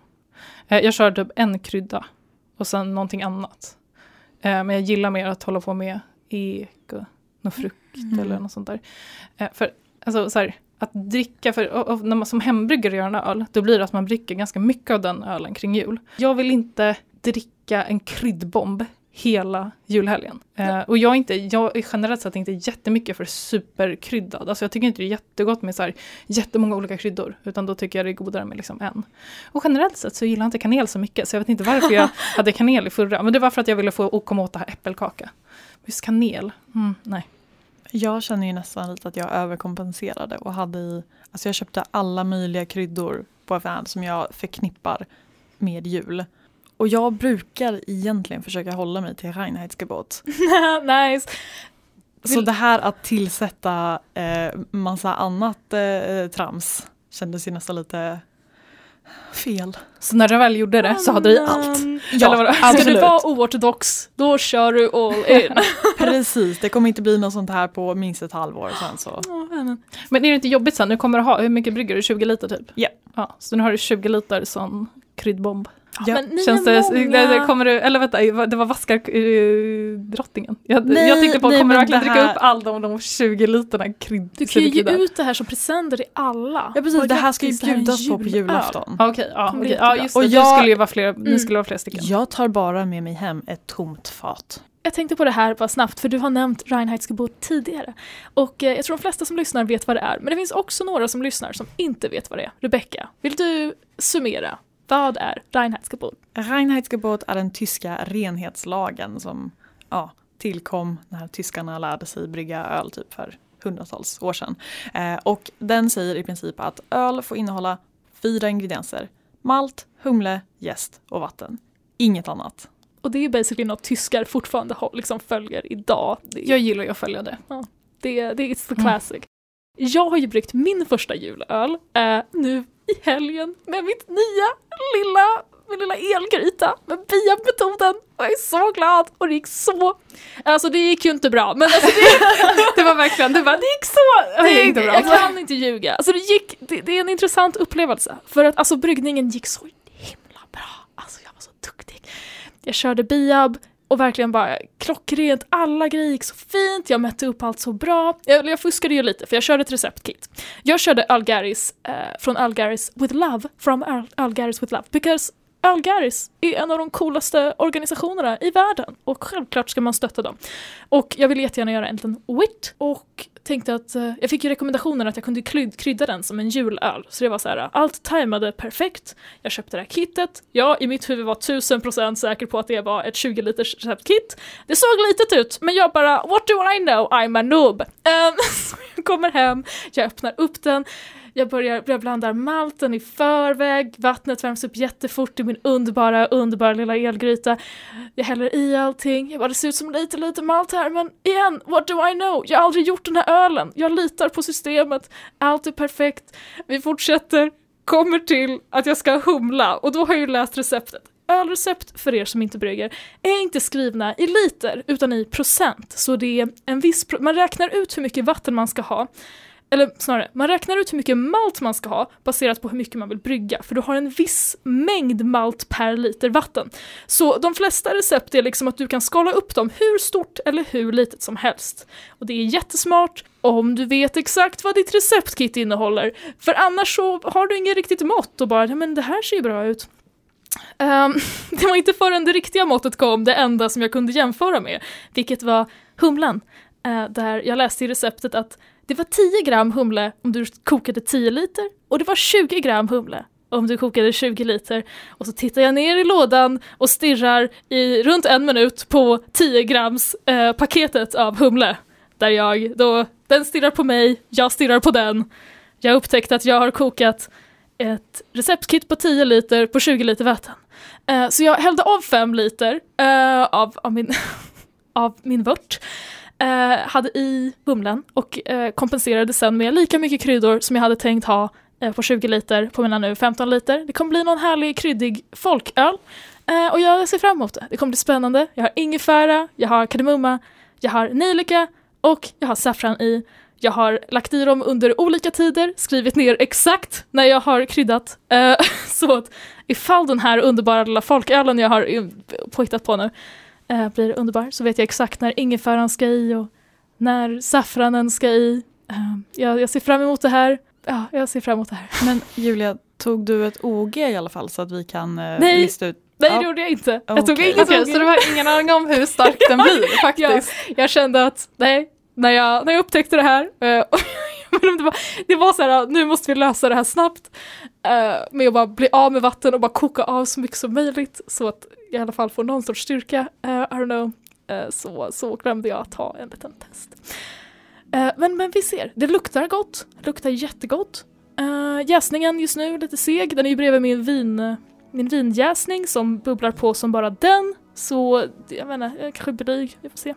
Eh, jag kör typ en krydda och sen någonting annat. Eh, men jag gillar mer att hålla på med ek och någon frukt Mm. eller något sånt där. Eh, för alltså så här, att dricka, för och, och när man som hembryggare gör en öl, då blir det att man dricker ganska mycket av den ölen kring jul. Jag vill inte dricka en kryddbomb hela julhelgen. Eh, och jag är, inte, jag är generellt sett inte jättemycket för superkryddad. Alltså jag tycker inte det är jättegott med så här jättemånga olika kryddor. Utan då tycker jag det är godare med liksom en. Och generellt sett så gillar jag inte kanel så mycket. Så jag vet inte varför jag hade kanel i förra. Men det var för att jag ville få komma åt det här äppelkaka. Just kanel, mm, nej. Jag känner ju nästan lite att jag överkompenserade och hade i, alltså jag köpte alla möjliga kryddor på affären som jag förknippar med jul. Och jag brukar egentligen försöka hålla mig till Reinheitsgebot. nice. Så Vill- det här att tillsätta eh, massa annat eh, trams kändes ju nästan lite fel. Så när du väl gjorde det så hade du i allt. Ja, Eller vadå? Ska du vara oortodox, då kör du all in. Precis, det kommer inte bli något sånt här på minst ett halvår sen så. Men är det inte jobbigt sen? Nu kommer du ha, hur mycket brygger du? 20 liter typ? Ja. ja så nu har du 20 liter sån kryddbomb. Ja, men ni Känns det, många. det, kommer du, eller vänta, det var vaskar uh, drottningen. Jag, Nej, jag tänkte på, nej, kommer du verkligen det dricka här- upp all de, de 20 literna krydd? Du kan ju ge ut det här som presenter till alla. Ja precis, det här ska ju här bjudas på på julafton. Ja, Okej, ja, bli okej. ja jättebra. just det. Och du jag- skulle ju vara fler, ni Mm. skulle vara flera stycken. Jag tar bara med mig hem ett tomt fat. Jag tänkte på det här bara snabbt, för du har nämnt Reinheitsgebot tidigare. Och eh, jag tror de flesta som lyssnar vet vad det är, men det finns också några som lyssnar som inte vet vad det är. Rebecca, vill du summera? Vad är Reinheitsgebot? Reinheitsgebot är den tyska renhetslagen som ja, tillkom när tyskarna lärde sig brygga öl typ för hundratals år sedan. Eh, och den säger i princip att öl får innehålla fyra ingredienser. Malt, humle, jäst och vatten. Inget annat. Och det är basically något tyskar fortfarande liksom följer idag. Jag gillar ju att följa det. det, det är the Mm. Jag har ju bryggt min första julöl eh, nu i helgen med mitt nya lilla, min lilla elgryta med BIA-metoden. Och jag är så glad och det gick så... Alltså det gick ju inte bra men alltså det, Det var verkligen, det, var, det gick så! Det gick inte bra. jag kan inte ljuga. Alltså det gick, det, det är en intressant upplevelse. För att alltså bryggningen gick så himla bra. Alltså jag var så duktig. Jag körde biab och verkligen bara klockrent, alla grejer gick så fint, jag mätte upp allt så bra. Jag, jag fuskade ju lite för jag körde ett receptkit. Jag körde Algaris eh, från Algaris with love, from Al- Algaris with love, because Algaris är en av de coolaste organisationerna i världen och självklart ska man stötta dem. Och jag ville jättegärna göra en liten wit och tänkte att eh, jag fick ju rekommendationen att jag kunde kryd- krydda den som en julöl. Så det var så här, eh, allt tajmade perfekt. Jag köpte det här kittet. Jag i mitt huvud var 1000% säker på att det var ett 20 liters receptkit. Det såg litet ut, men jag bara what do I know, I'm a noob. Um, så jag kommer hem, jag öppnar upp den, jag börjar, jag blandar malten i förväg, vattnet värms upp jättefort i min underbara, underbara lilla elgryta. Jag häller i allting, jag bara det ser ut som lite, lite malt här men igen, what do I know? Jag har aldrig gjort den här ölen, jag litar på systemet, allt är perfekt. Vi fortsätter, kommer till att jag ska humla och då har jag ju läst receptet. Ölrecept, för er som inte brygger, är inte skrivna i liter utan i procent. Så det är en viss, pro- man räknar ut hur mycket vatten man ska ha eller snarare, man räknar ut hur mycket malt man ska ha baserat på hur mycket man vill brygga, för du har en viss mängd malt per liter vatten. Så de flesta recept är liksom att du kan skala upp dem hur stort eller hur litet som helst. Och det är jättesmart om du vet exakt vad ditt receptkit innehåller, för annars så har du inget riktigt mått och bara, men det här ser ju bra ut. Um, det var inte förrän det riktiga måttet kom det enda som jag kunde jämföra med, vilket var humlan. Uh, där jag läste i receptet att det var 10 gram humle om du kokade 10 liter och det var 20 gram humle om du kokade 20 liter. Och så tittar jag ner i lådan och stirrar i runt en minut på 10 grams eh, paketet av humle. Där jag då, den stirrar på mig, jag stirrar på den. Jag upptäckte att jag har kokat ett receptkit på 10 liter på 20 liter vatten. Eh, så jag hällde av 5 liter eh, av, av, min, av min vört, eh, hade i humlen och eh, kompenserade sen med lika mycket kryddor som jag hade tänkt ha eh, på 20 liter på mina nu 15 liter. Det kommer bli någon härlig kryddig folköl eh, och jag ser fram emot det. Det kommer bli spännande. Jag har ingefära, jag har kardemumma, jag har nejlika och jag har saffran i. Jag har lagt i dem under olika tider, skrivit ner exakt när jag har kryddat. Så att ifall den här underbara lilla folkölen jag har påhittat på nu uh, blir underbar så vet jag exakt när ingefäran ska i och när saffranen ska i. Uh, jag, jag ser fram emot det här. Ja, jag ser fram emot det här. Men Julia, tog du ett OG i alla fall så att vi kan Nej. lista ut Nej det gjorde jag inte. Jag tog okay. inget okay, Så du har ingen aning om hur stark den blir faktiskt? jag, jag kände att nej, när jag, när jag upptäckte det här, eh, det, var, det var så här, nu måste vi lösa det här snabbt, eh, Uh, med att bara bli av med vatten och bara koka av så mycket som möjligt så att jag i alla fall får någon sorts styrka, uh, I don't know, uh, så, så glömde jag att ta en liten test. Uh, men, men vi ser, det luktar gott, luktar jättegott. Uh, jäsningen just nu lite seg, den är ju bredvid min vin min vinjäsning som bubblar på som bara den, så jag menar, jag är kanske blyg, vi får se.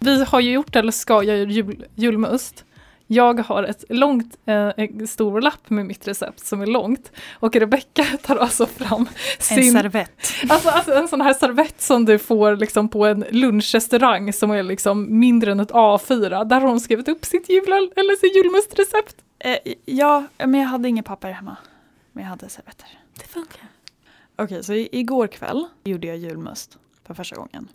Vi har ju gjort, eller ska göra jul, julmust. Jag har ett långt, eh, stor lapp med mitt recept som är långt. Och Rebecka tar alltså fram sin... En servett. Alltså, alltså en sån här servett som du får liksom på en lunchrestaurang som är liksom mindre än ett A4. Där har hon skrivit upp sitt jul eller sitt julmustrecept. Eh, ja, men jag hade inga papper hemma. Men jag hade servetter. Det funkar. Okej, okay, så igår kväll gjorde jag julmust för första gången.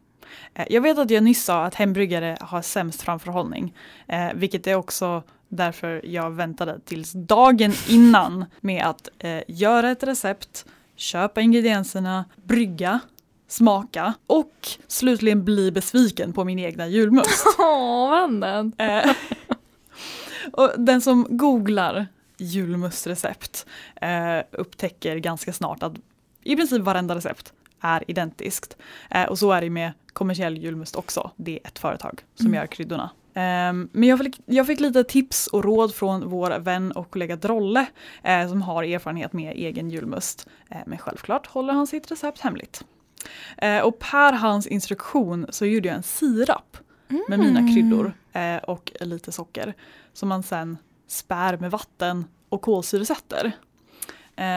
Eh, jag vet att jag nyss sa att hembryggare har sämst framförhållning, eh, vilket är också därför jag väntade tills dagen innan med att eh, göra ett recept, köpa ingredienserna, brygga, smaka och slutligen bli besviken på min egna julmust. Åh, vännen! Och den som googlar julmustrecept eh, upptäcker ganska snart att i princip varenda recept är identiskt. Eh, och så är det med kommersiell julmust också. Det är ett företag som mm. gör kryddorna. Um, men jag fick, jag fick, lite tips och råd från vår vän och kollega Drolle eh, som har erfarenhet med egen julmust. Eh, men självklart håller han sitt recept hemligt. Eh, och per hans instruktion så gjorde jag en sirap mm. med mina mm. kryddor eh, och lite socker som man sen spär med vatten och kolsyresätter.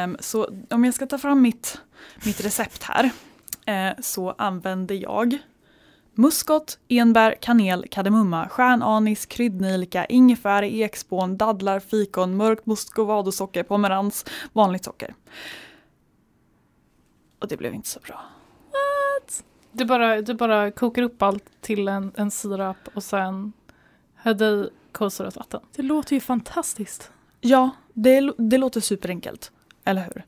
Um, så om jag ska ta fram mitt, mitt recept här eh, så använder jag muskot, enbär, kanel, kardemumma, stjärnanis, kryddnejlika, ingefära, ekspån, dadlar, fikon, mörkt muscovadosocker, pomerans, vanligt socker. Och det blev inte så bra. What? Du bara, du bara kokar upp allt till en, en sirap och sen hällde i kolsyrat vatten. Det låter ju fantastiskt. Ja, det, det låter superenkelt. Eller hur?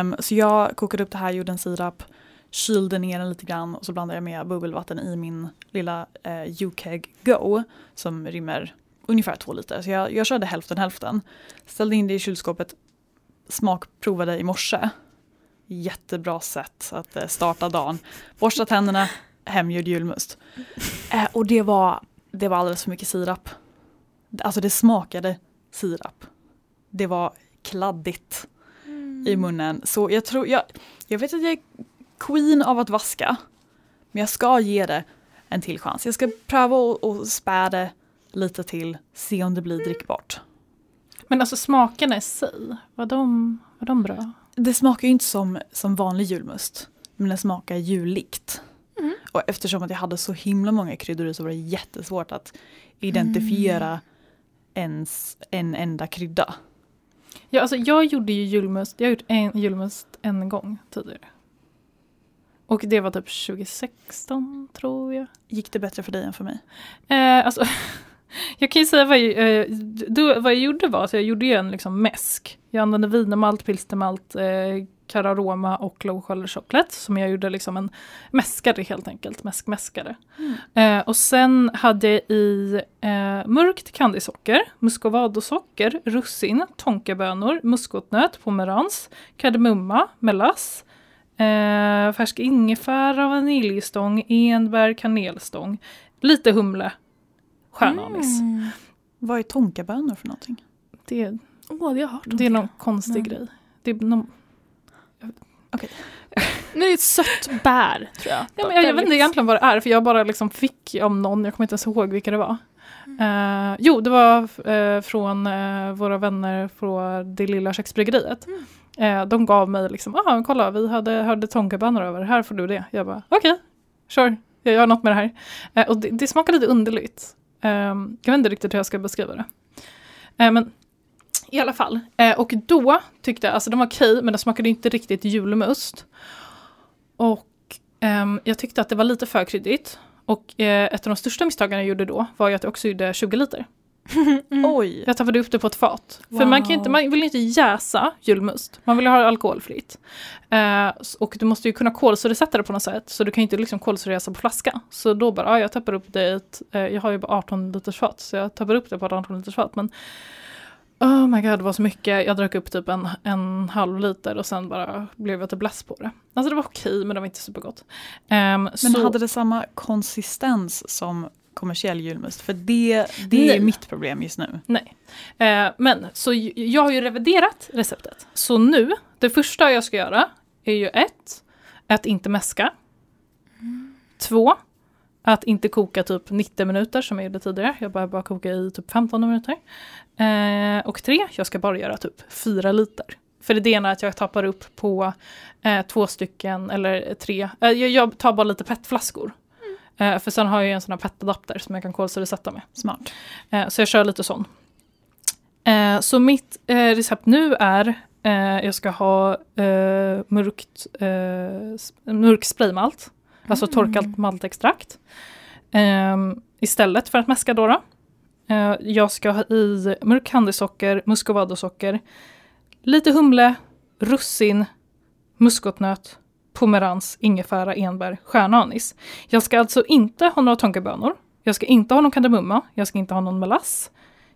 Um, så jag kokade upp det här, gjorde en sirap, kylde ner den lite grann och så blandade jag med bubbelvatten i min lilla eh, UKEG Go som rymmer ungefär två liter. Så jag, jag körde hälften hälften. Ställde in det i kylskåpet, smakprovade i morse. Jättebra sätt att eh, starta dagen. Borsta tänderna, hemgjord julmust. Eh, och det var, det var alldeles för mycket sirap. Alltså det smakade sirap. Det var kladdigt i munnen. Så jag tror, jag, jag vet att jag är queen av att vaska. Men jag ska ge det en till chans. Jag ska pröva att spä det lite till, se om det blir drickbart. Men alltså smakerna i sig, var de, var de bra? det smakar ju inte som, som vanlig julmust. Men det smakar jullikt. Mm. Och eftersom att jag hade så himla många kryddor så var det jättesvårt att identifiera ens en enda krydda. Ja, alltså jag gjorde ju julmust, jag har gjort en julmust en gång tidigare. Och det var typ 2016 tror jag. Gick det bättre för dig än för mig? Eh, alltså, jag kan ju säga vad jag, eh, då, vad jag gjorde var att jag gjorde ju en liksom mäsk. Jag använde wienermalt, pilstermalt, eh, Cararoma och low sugar chocolate som jag gjorde liksom en mäskare helt enkelt, mäskmäskare. Eh, och sen hade jag i eh, mörkt candysocker, muscovadosocker, russin, tonkabönor, muskotnöt, pomerans, kardemumma, melass, eh, färsk ingefära, vaniljstång, enbär, kanelstång, lite humle, stjärnanis. Mm. Vad är tonkabönor för någonting? Det, Åh, det det är någon konstig Mm. grej. Det är någon, Men det är ett sött bär, tror jag. Ja, men jag, jag vet inte egentligen vad det är, för jag bara liksom fick om någon, jag kommer inte ens ihåg vilka det var. Eh, jo, det var eh, från eh, våra vänner på det lilla köksbryggeriet. Eh, de gav mig liksom, ah, kolla vi hade, hörde tonkabönor över, här får du det. Jag bara, okej, sure, jag gör något med det här. Och det, det smakar lite underligt. Eh, jag vet inte riktigt hur jag ska beskriva det. Men i alla fall, eh, och då tyckte jag, alltså de var okej, men de smakade inte riktigt julmust. Och ehm, jag tyckte att det var lite för kryddigt. Och eh, ett av de största misstagen jag gjorde då var ju att jag också gjorde 20 liter. Mm. Oj! Jag tappade upp det på ett fat. För man, kan inte, Wow. man vill ju inte jäsa julmust. Man vill ju ha det alkoholfritt. Eh, och du måste ju kunna kolsyresätta det på något sätt. Så du kan ju inte liksom kolsyrejäsa på flaska. Så då bara, ja, jag tappar upp det i ett, eh, jag har ju bara 18 liters fat. Så jag tappar upp det på ett 18 liters fat. Men oh my god, det var så mycket. Jag drack upp typ en, en halv liter och sen bara blev jag typ less på det. Alltså det var okej, men det var inte supergott. Ehm, Men så, hade det samma konsistens som kommersiell julmust? För det, det är Nej. mitt problem just nu. Nej. Eh, men så jag har ju reviderat receptet. Så nu, det första jag ska göra är ju ett, att inte mäska. Två, att inte koka typ 90 minuter som jag gjorde tidigare. Jag bara, bara koka i typ 15 minuter. Eh, och tre, jag ska bara göra typ 4 liter. För idén är att jag tappar upp på eh, två stycken eller tre. Eh, jag, tar bara lite petflaskor. Eh, för sen har jag en sån här petadapter som jag kan kolsyresätta med. Smart. Eh, så jag kör lite sån. Eh, så mitt recept nu är jag ska ha mörkt, mörk spraymalt, alltså torkat maltextrakt. Eh, istället för att mäska då. då. Eh, jag ska ha i mörk candysocker, muscovadosocker, lite humle, russin, muskotnöt, pomerans, ingefära, enbär, stjärnanis. Jag ska alltså inte ha några tonkabönor. Jag ska inte ha någon kardemumma. Jag ska inte ha någon melass.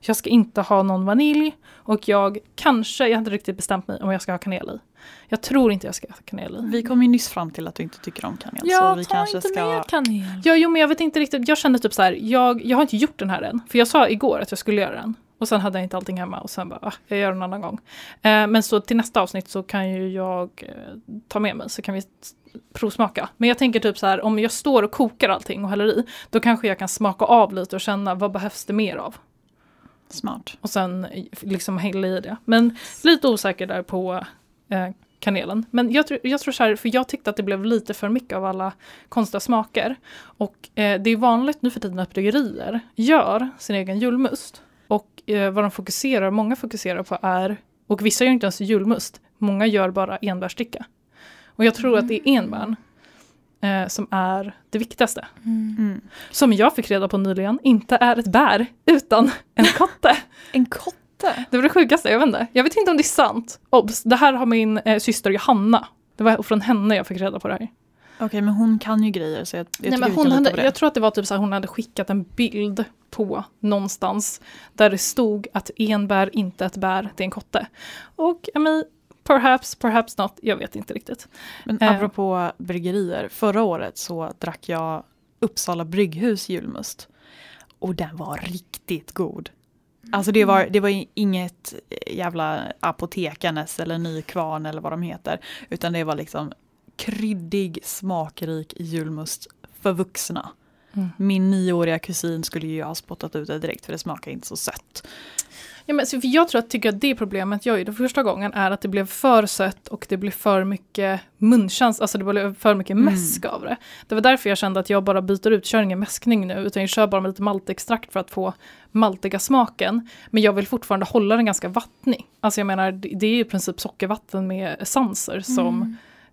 Jag ska inte ha någon vanilj. Och jag kanske, jag har inte riktigt bestämt mig om jag ska ha kanel i. Jag tror inte jag ska ha kanel i. Vi kom ju nyss fram till att du inte tycker om kanel. så Ja, vi ta kanske inte ska... med kanel. Ja, jo, men jag vet inte riktigt. Jag kände typ så här, jag, jag har inte gjort den här än. För jag sa igår att jag skulle göra den. Och sen hade jag inte allting hemma och sen bara, ah, jag gör den en annan gång. Eh, men så till nästa avsnitt så kan ju jag eh, ta med mig så kan vi provsmaka. Men jag tänker typ så här, om jag står och kokar allting och häller i, då kanske jag kan smaka av lite och känna vad behövs det mer av. Smart. Och sen liksom hälla i det. Men lite osäker där på eh, kanelen. Men jag, tror- jag tror så här, för jag tyckte att det blev lite för mycket av alla konstiga smaker. Och eh, det är vanligt nu för tiden att bryggerier gör sin egen julmust. Och eh, vad de fokuserar, många fokuserar på är, och vissa gör inte ens julmust, många gör bara enbärsdricka. Och jag tror att det är enbär eh, som är det viktigaste. Mm. Som jag fick reda på nyligen inte är ett bär utan en kotte. En kotte? Det var det sjukaste, jag vet inte. Jag vet inte om det är sant. Obs, det här har min eh, syster Johanna. Det var från henne jag fick reda på det här. Okej, men hon kan ju grejer så jag, jag Nej, men hon hade, på det. jag tror att det var typ så här, hon hade skickat en bild på någonstans där det stod att enbär inte ett bär, det är en kotte. Och I mean, perhaps, perhaps not, jag vet inte riktigt. Men Eh. apropå bryggerier, förra året så drack jag Uppsala brygghus julmust. Och den var riktigt god. Alltså det var, det var inget jävla apotekarnes eller nykvarn eller vad de heter. Utan det var liksom kryddig, smakrik julmust för vuxna. Mm. Min nioåriga kusin skulle ju ha spottat ut det direkt för det smakar inte så sött. Ja, men, så för jag tror att, tycker att det problemet jag gjorde första gången är att det blev för sött och det blev för mycket munchans, alltså det blev för mycket Mm. mäsk av det. Det var därför jag kände att jag bara byter ut, kör ingen mäskning nu, utan jag kör bara med lite maltextrakt för att få maltiga smaken. Men jag vill fortfarande hålla den ganska vattnig. Alltså jag menar, det är ju i princip sockervatten med essenser som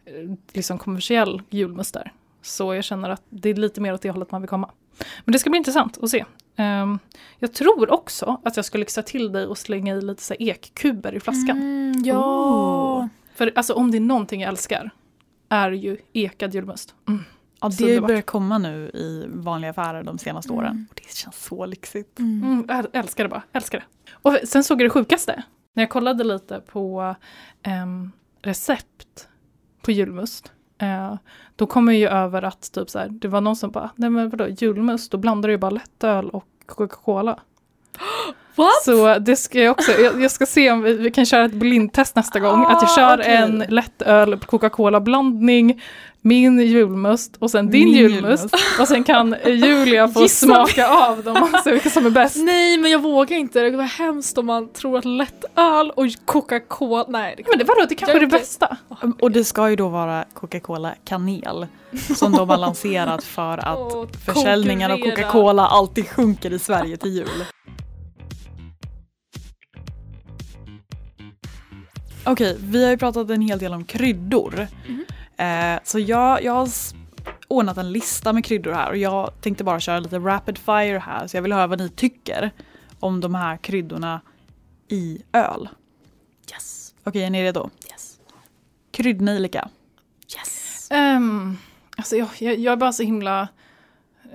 Mm. eh, liksom kommersiell julmust där. Så jag känner att det är lite mer åt det hållet man vill komma. Men det ska bli intressant att se. Ehm, jag tror också att jag skulle lyxa till dig och slänga i lite så ekkuber i flaskan. Mm, ja. Oh. För alltså, om det är någonting jag älskar är ju ekad julmust. Mm. Ja, det underbart. börjar komma nu i vanliga affärer de senaste åren. Mm. Och det känns så lyxigt. Mm. Mm, jag älskar det bara, älskar det. Och sen såg jag det sjukaste. När jag kollade lite på ehm, recept på julmust. Eh, då kom jag ju över att typ så här, det var någon som bara, nej men vadå julmust, då blandar du ju bara lättöl och Coca-Cola. What? Så det ska jag också, jag, jag ska se om vi, vi kan köra ett blindtest nästa gång. att jag Ah, kör okej. en lättöl Coca-Cola blandning, min julmust och sen din Min julmust. Och sen kan Julia få Gissa. smaka av dem och se vilka som är bäst. Nej men jag vågar inte, det var hemskt om man tror att lättöl och Coca-Cola, nej. Det Men det var då, det kanske är det bästa. Och det ska ju då vara Coca-Cola kanel. Som de har lanserat för att Åh, försäljningen av. Coca-Cola alltid sjunker i Sverige till jul. Okej, vi har ju pratat en hel del om kryddor. Mhm. Eh, så jag, jag har ordnat en lista med kryddor här och jag tänkte bara köra lite rapid fire här så jag vill höra vad ni tycker om de här kryddorna i öl. Yes, Okej, är ni redo? yes, Kryddnejlika. yes. Um, alltså jag, jag, jag är bara så himla...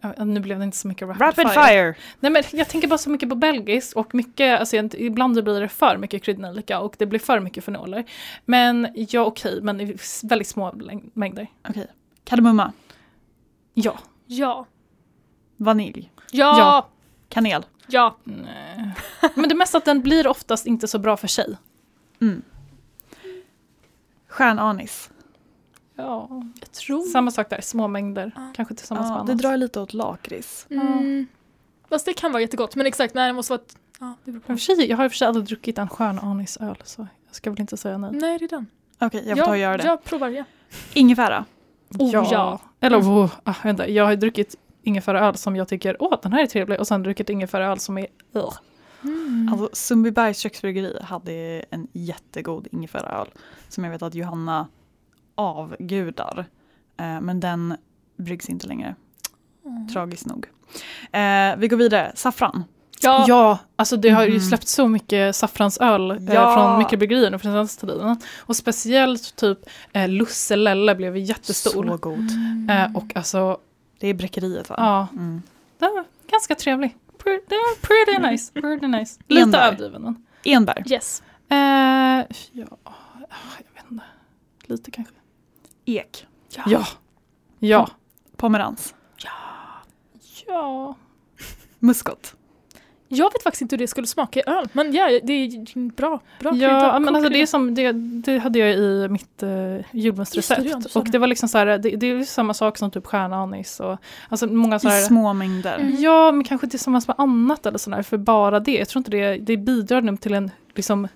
ja, nu blev det inte så mycket rapid, Rapid fire. fire! Nej men jag tänker bara så mycket på belgiskt och mycket, alltså ibland blir det för mycket kryddnejlika och det blir för mycket fenoler. Men ja okej, men i väldigt små mängder. Okej. Kardemumma. Ja. Ja. Vanilj. Ja. Ja. Kanel. Ja. Nej. Men det mesta att den blir oftast inte så bra för sig. Mm. Stjärnanis. Ja. Jag tror. Samma sak där, små mängder. Ja. Kanske tillsammans med Ja, det annat. drar lite åt lakrits. Mm. Fast det kan vara jättegott, men exakt, nej det måste vara ett... Ja, det beror på. sig, jag har i och för sig aldrig druckit en stjärnanisöl så jag ska väl inte säga nej. Nej, det är den. Okej, jag får ta och göra det. Jag provar, ja. Ingefära. Oh, ja. Eller oh, ah, vänta, jag har druckit ingefäraöl som jag tycker, åh den här är trevlig och sen druckit ingefäraöl som är, ugh. Mm. Alltså Sundbybergs köksbryggeri hade en jättegod ingefäraöl som jag vet att Johanna avgudar. Eh, men den bryggs inte längre, Mm. tragiskt nog. Eh, vi går vidare, saffran. Ja. Ja, alltså det har ju Mm. släppt så mycket saffransöl eh, Ja. från mikrobryggerier nu för den senaste tiden. Och speciellt typ eh, Lusselelle blev jättestor. Så god. Mm. Eh, och alltså, Det är bräckeriet va? ja, Mm. den var ganska trevlig. Pre- Den var pretty nice, pretty nice. Lite överdriven. men. Enbär. Yes. Eh, ja, jag vet inte. Lite kanske. Ek. Ja. Ja. Pomerans. Ja. Muskot. Jag vet faktiskt inte hur det skulle smaka i öl, men ja, det är bra. bra Ja, men alltså det, är som, det, det hade jag i mitt uh, det, julmustrecept. och det var liksom så här, det, det är samma sak som typ stjärnanis och alltså många så I här, små mängder. Mm. Ja, men kanske tillsammans med annat eller sådär, för bara det. Jag tror inte det, det bidrar till en, liksom,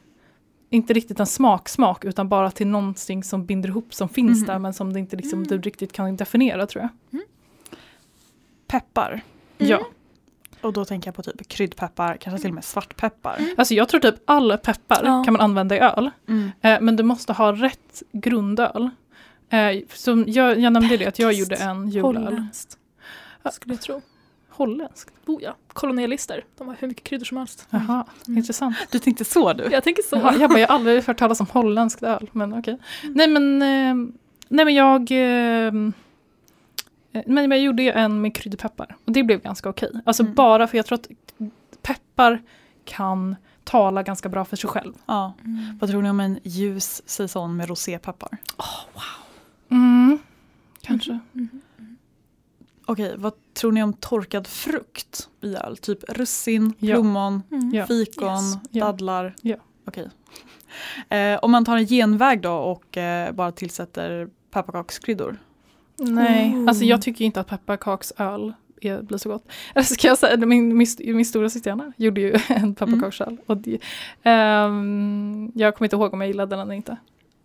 inte riktigt en smaksmak, utan bara till någonting som binder ihop, som finns Mhm. där, men som det inte liksom, Mm. du riktigt kan definiera tror jag. Peppar. Mm. Ja. Och då tänker jag på typ kryddpeppar, kanske till och med svartpeppar. Mm. Alltså jag tror typ all peppar Ja. kan man använda i öl, Mm. eh, men du måste ha rätt grundöl. Eh, som jag, jag nämnde det att jag gjorde en julöl. Holländskt. Skulle jag tro. Holländskt? Oh ja, kolonialister. De har hur mycket kryddor som helst. Jaha, Mm. intressant. Du tänkte så du? Jag tänker så. Jaha, jag, bara, jag har aldrig hört talas om holländskt öl, men okej. Nej men, eh, nej men jag... Eh, men jag gjorde ju en med kryddpeppar och det blev ganska okej. Alltså Mm. bara för jag tror att peppar kan tala ganska bra för sig själv. Ja. Mm. Vad tror ni om en ljus säsong med rosépeppar? Mm, kanske. Mm. Okej, vad tror ni om torkad frukt i öl? Typ russin, Ja. plommon, Mm. Fikon, Yes. Dadlar. Ja. Okej. Eh, om man tar en genväg då och eh, bara tillsätter pepparkakskryddor. Nej, Oh. alltså jag tycker inte att pepparkaksöl är, blir så gott. Eller ska jag säga, min, min, min stora syster gjorde ju en pepparkakshall. Och det, ehm, jag kommer inte ihåg om jag gillade den eller inte.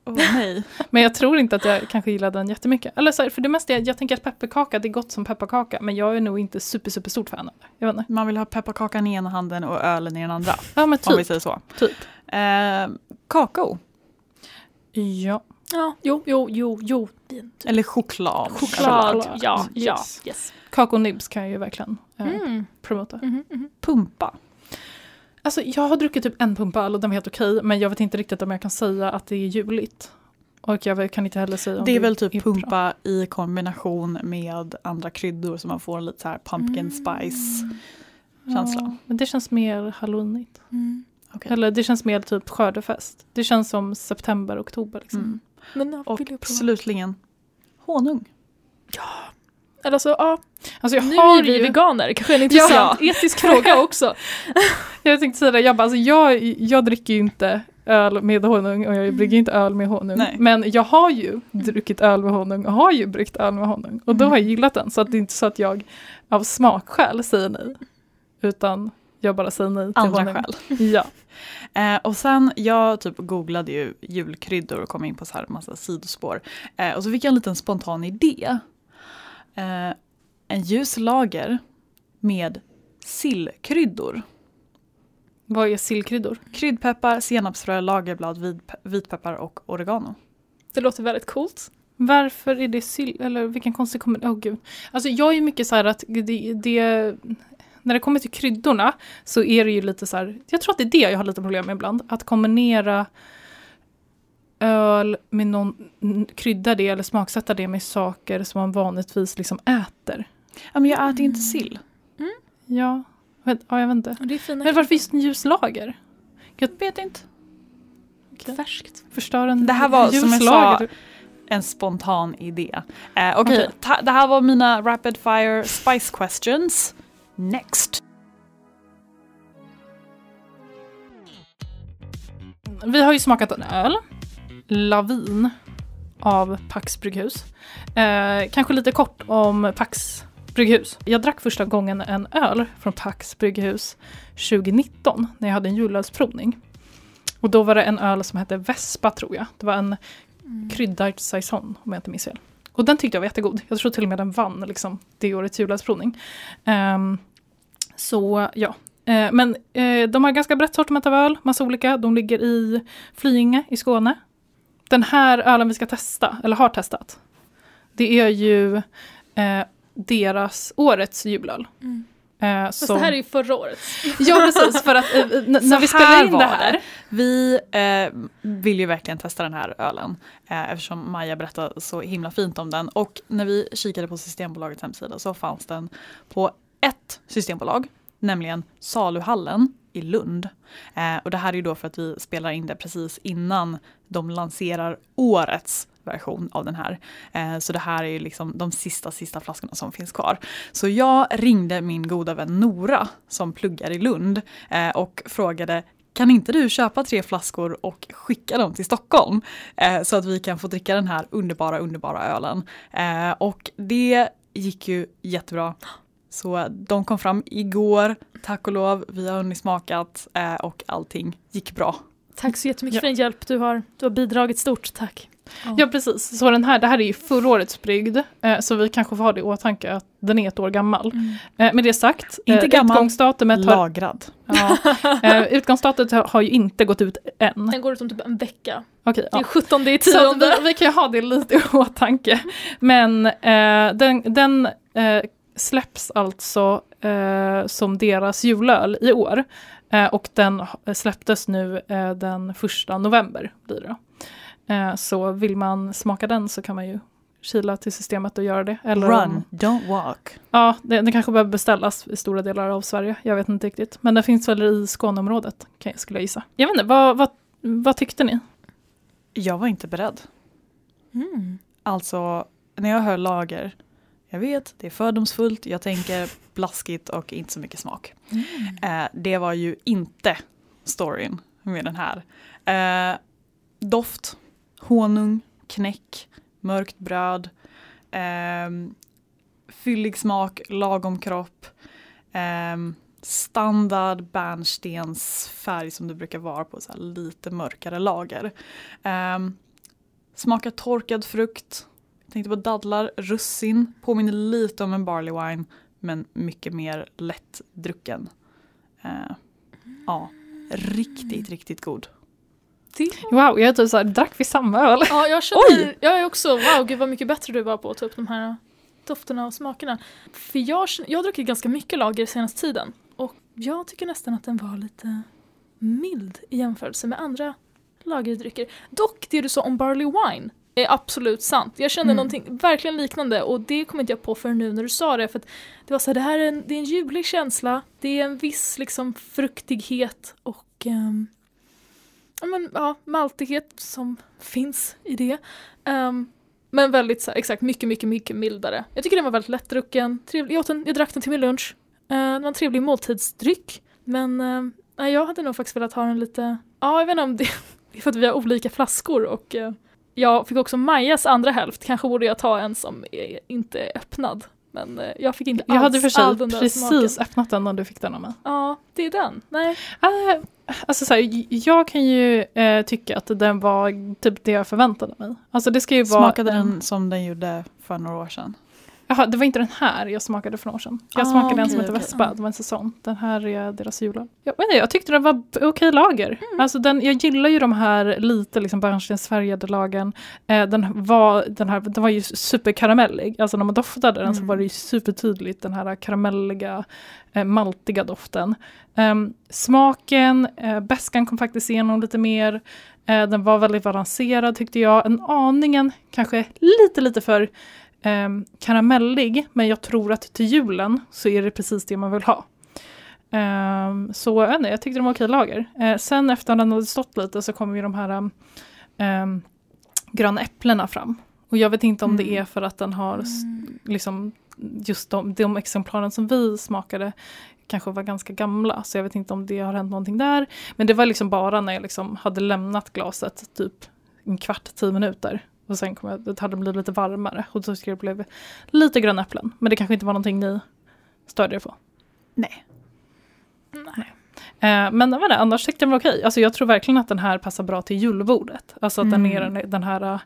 Åh nej. Men jag tror inte att jag kanske gillade den jättemycket. Eller så här, för det mesta, jag, jag tänker att pepparkaka, det är gott som pepparkaka. Men jag är nog inte super, super stort fan av det. Jag vet inte. Man vill ha pepparkakan i ena handen och ölen i den andra. Ja men Om vi typ. säger så. typ. Eh, kakao. Ja. Ja, jo, jo, jo, jo. Det är en typ Eller choklad. choklad. Choklad. Ja, ja. Yes. Yes. Kakaonibs kan jag ju verkligen eh, Mm. promota. Mhm, mhm. Pumpa. Alltså jag har druckit typ en pumpöl och den var helt okej. Men jag vet inte riktigt om jag kan säga att det är juligt. Och jag kan inte heller säga om Det är väl typ bra. pumpa i kombination med andra kryddor så man får en lite så här pumpkin spice känsla. Ja, men det känns mer halloweenigt. Mm. Okej. Eller det känns mer typ skördefest. Det känns som september, oktober. Liksom. Mm. Men ja, Och vill jag prova. slutligen honung. Eller så, ja, Alltså jag nu har är vi ju... veganer. Kanske en intressant etisk fråga också. Jag tänkte säga det, jag, bara, alltså jag, jag dricker ju inte öl med honung och jag brygger inte öl med honung. Nej. Men jag har ju druckit öl med honung och har ju bryggt öl med honung. Och då Mm. har jag gillat den. Så att det är inte så att jag av smakskäl säger nej. Utan jag bara säger nej till Andra honung. skäl. Ja. Eh, och sen, jag typ googlade ju julkryddor och kom in på så här massa sidospår. Eh, och så fick jag en liten spontan idé. Eh, en ljus lager med sillkryddor. Vad är sillkryddor? Kryddpeppar, senapsfrö, lagerblad, vit- vitpeppar och oregano. Det låter väldigt coolt. Varför är det sill? Eller vilken konstig kombination? Åh gud. Alltså jag är ju mycket så här att det, det när det kommer till kryddorna så är det ju lite så här, jag tror att det är det jag har lite problem med ibland. Att kombinera öl med någon, krydda det eller smaksätta det med saker som man vanligtvis liksom äter. Ja, men jag äter inte sill. Ja, vet, ja jag vet inte. Och det är fina Men varför just en ljus lager? Jag vet inte. färskt. Förstör en Det här var, som jag sa, en spontan idé. Eh, Okej, Okej. ta- det här var mina rapid fire spice questions. Next. Vi har ju smakat en öl, Lavin, av Pax Brygghus. Eh, kanske lite kort om Pax Brygghus. Jag drack första gången en öl från Pax Brygghus 2019 när jag hade en julölsprovning. Och då var det en öl som hette Vespa tror jag. Det var en kryddad saison om jag inte minns fel. Och den tyckte jag var jättegod. Jag tror till och med den vann liksom, det årets julölsprovning. Ehm, så ja. Eh, men eh, de har ganska brett sortiment av öl, massa olika. De ligger i Flyinge i Skåne. Den här ölen vi ska testa, eller har testat, det är ju eh, deras årets julöl. Mm. Eh, Fast som- det här är ju förra året. Ja precis, för att eh, när vi spelar här in det här. Vi eh, vill ju verkligen testa den här ölen eh, eftersom Maja berättade så himla fint om den. Och när vi kikade på Systembolagets hemsida så fanns den på ett systembolag, nämligen Saluhallen i Lund. Eh, och det här är ju då för att vi spelar in det precis innan de lanserar årets version av den här. Eh, så det här är ju liksom de sista, sista flaskorna som finns kvar. Så jag ringde min goda vän Nora som pluggar i Lund eh, och frågade kan inte du köpa tre flaskor och skicka dem till Stockholm? Eh, så att vi kan få dricka den här underbara, underbara ölen. Och det gick ju jättebra. Så de kom fram igår, tack och lov. Vi har hunnit smakat och allting gick bra. Tack så jättemycket Ja. för din hjälp. Du har, du har bidragit stort. Tack. Ja precis, så den här, det här är ju förra årets brygd. Eh, så vi kanske får ha det i åtanke att den är ett år gammal. Eh, med det sagt, Inte eh, gammal, utgångsdatumet har, Lagrad. ja, eh, utgångsdatumet har, ju inte gått ut än. Den går ut om typ en vecka. Okej, Det är 17 i Så att tionde. vi, vi kan ju ha det lite i åtanke. Men den, den släpps alltså som deras julöl i år. Och den släpptes nu den första november. Blir det. Eh, så vill man smaka den så kan man ju kila till systemet och göra det. Eller Run, om- don't walk. Ja, den, kanske behöver beställas i stora delar av Sverige. Jag vet inte riktigt. Men den finns väl i Skåneområdet, kan jag, skulle jag gissa. Jag vet inte, vad, vad, vad tyckte ni? Jag var inte beredd. Mm. Alltså, när jag hör lager, jag vet, det är fördomsfullt, jag tänker blaskigt och inte så mycket smak. Eh, det var ju inte storyn med den här. Eh, doft, honung, knäck, mörkt bröd. eh, fyllig smak, lagom kropp. eh, standard bärnstensfärg som det brukar vara på så lite mörkare lager. Eh, smakar torkad frukt. Jag tänkte på dadlar, russin, påminner lite om en barley wine men mycket mer lättdrucken. Eh, ja, riktigt, riktigt god. Wow, jag typ så här, drack vi samma öl? Ja, jag känner, jag är också, wow, gud vad mycket bättre du var på att ta upp de här dofterna och smakerna. För jag, jag har druckit ganska mycket lager senaste tiden och jag tycker nästan att den var lite mild i jämförelse med andra lagerdrycker. Dock, det du sa om Barley Wine är absolut sant. Jag kände mm. någonting verkligen liknande och det kom inte jag på förrän nu när du sa det. För det var så här, det här är en, det är en ljuvlig känsla, det är en viss liksom fruktighet och um, men, ja, maltighet som finns i det. Um, men väldigt så här, exakt, mycket, mycket, mycket mildare. Jag tycker den var väldigt lättdrucken. Trevlig. Jag, åt den, jag drack den till min lunch. Uh, det var en trevlig måltidsdryck. Men uh, jag hade nog faktiskt velat ha den lite, ja jag vet inte om det, det är för att vi har olika flaskor och uh, jag fick också Majas andra hälft. Kanske borde jag ta en som är inte är öppnad. Men eh, jag fick inte jag alls hade för den där precis smaken. öppnat den när du fick den av mig. Ja, det är den. Nej. Uh, alltså så här, jag kan ju uh, tycka att den var typ det jag förväntade mig. Alltså det ska ju vara... Smakade den som den gjorde för några år sedan? Jaha, det var inte den här jag smakade för några år sedan. Jag ah, smakade okay, en som heter okay. Vespa, det var en säsong. Den här är deras julöl. Jag, jag tyckte den var okej okay lager. Mm. Alltså den, jag gillar ju de här lite liksom bärnstensfärgade lagen. Eh, den, var, den, här, den var ju superkaramellig. Alltså när man doftade den mm. så var det ju supertydligt den här karamelliga, eh, maltiga doften. Eh, smaken, eh, bäskan kom faktiskt igenom lite mer. Eh, den var väldigt balanserad tyckte jag. En aningen, kanske lite lite för eh, karamellig, men jag tror att till julen så är det precis det man vill ha. Eh, så jag, inte, jag tyckte de var okej lager. Eh, sen efter att den hade stått lite så kom ju de här eh, gröna äpplena fram. Och jag vet inte om mm. det är för att den har mm. liksom just de, de exemplaren som vi smakade kanske var ganska gamla, så jag vet inte om det har hänt någonting där. Men det var liksom bara när jag liksom hade lämnat glaset typ en kvart, tio minuter och sen kom jag, hade det blivit lite varmare och så skulle det bli lite gröna äpplen. Men det kanske inte var någonting ni störde er på? Nej. Nej. Eh, men jag inte, annars tyckte jag den var okej. Alltså jag tror verkligen att den här passar bra till julbordet. Alltså att mm. den är den, den här eh,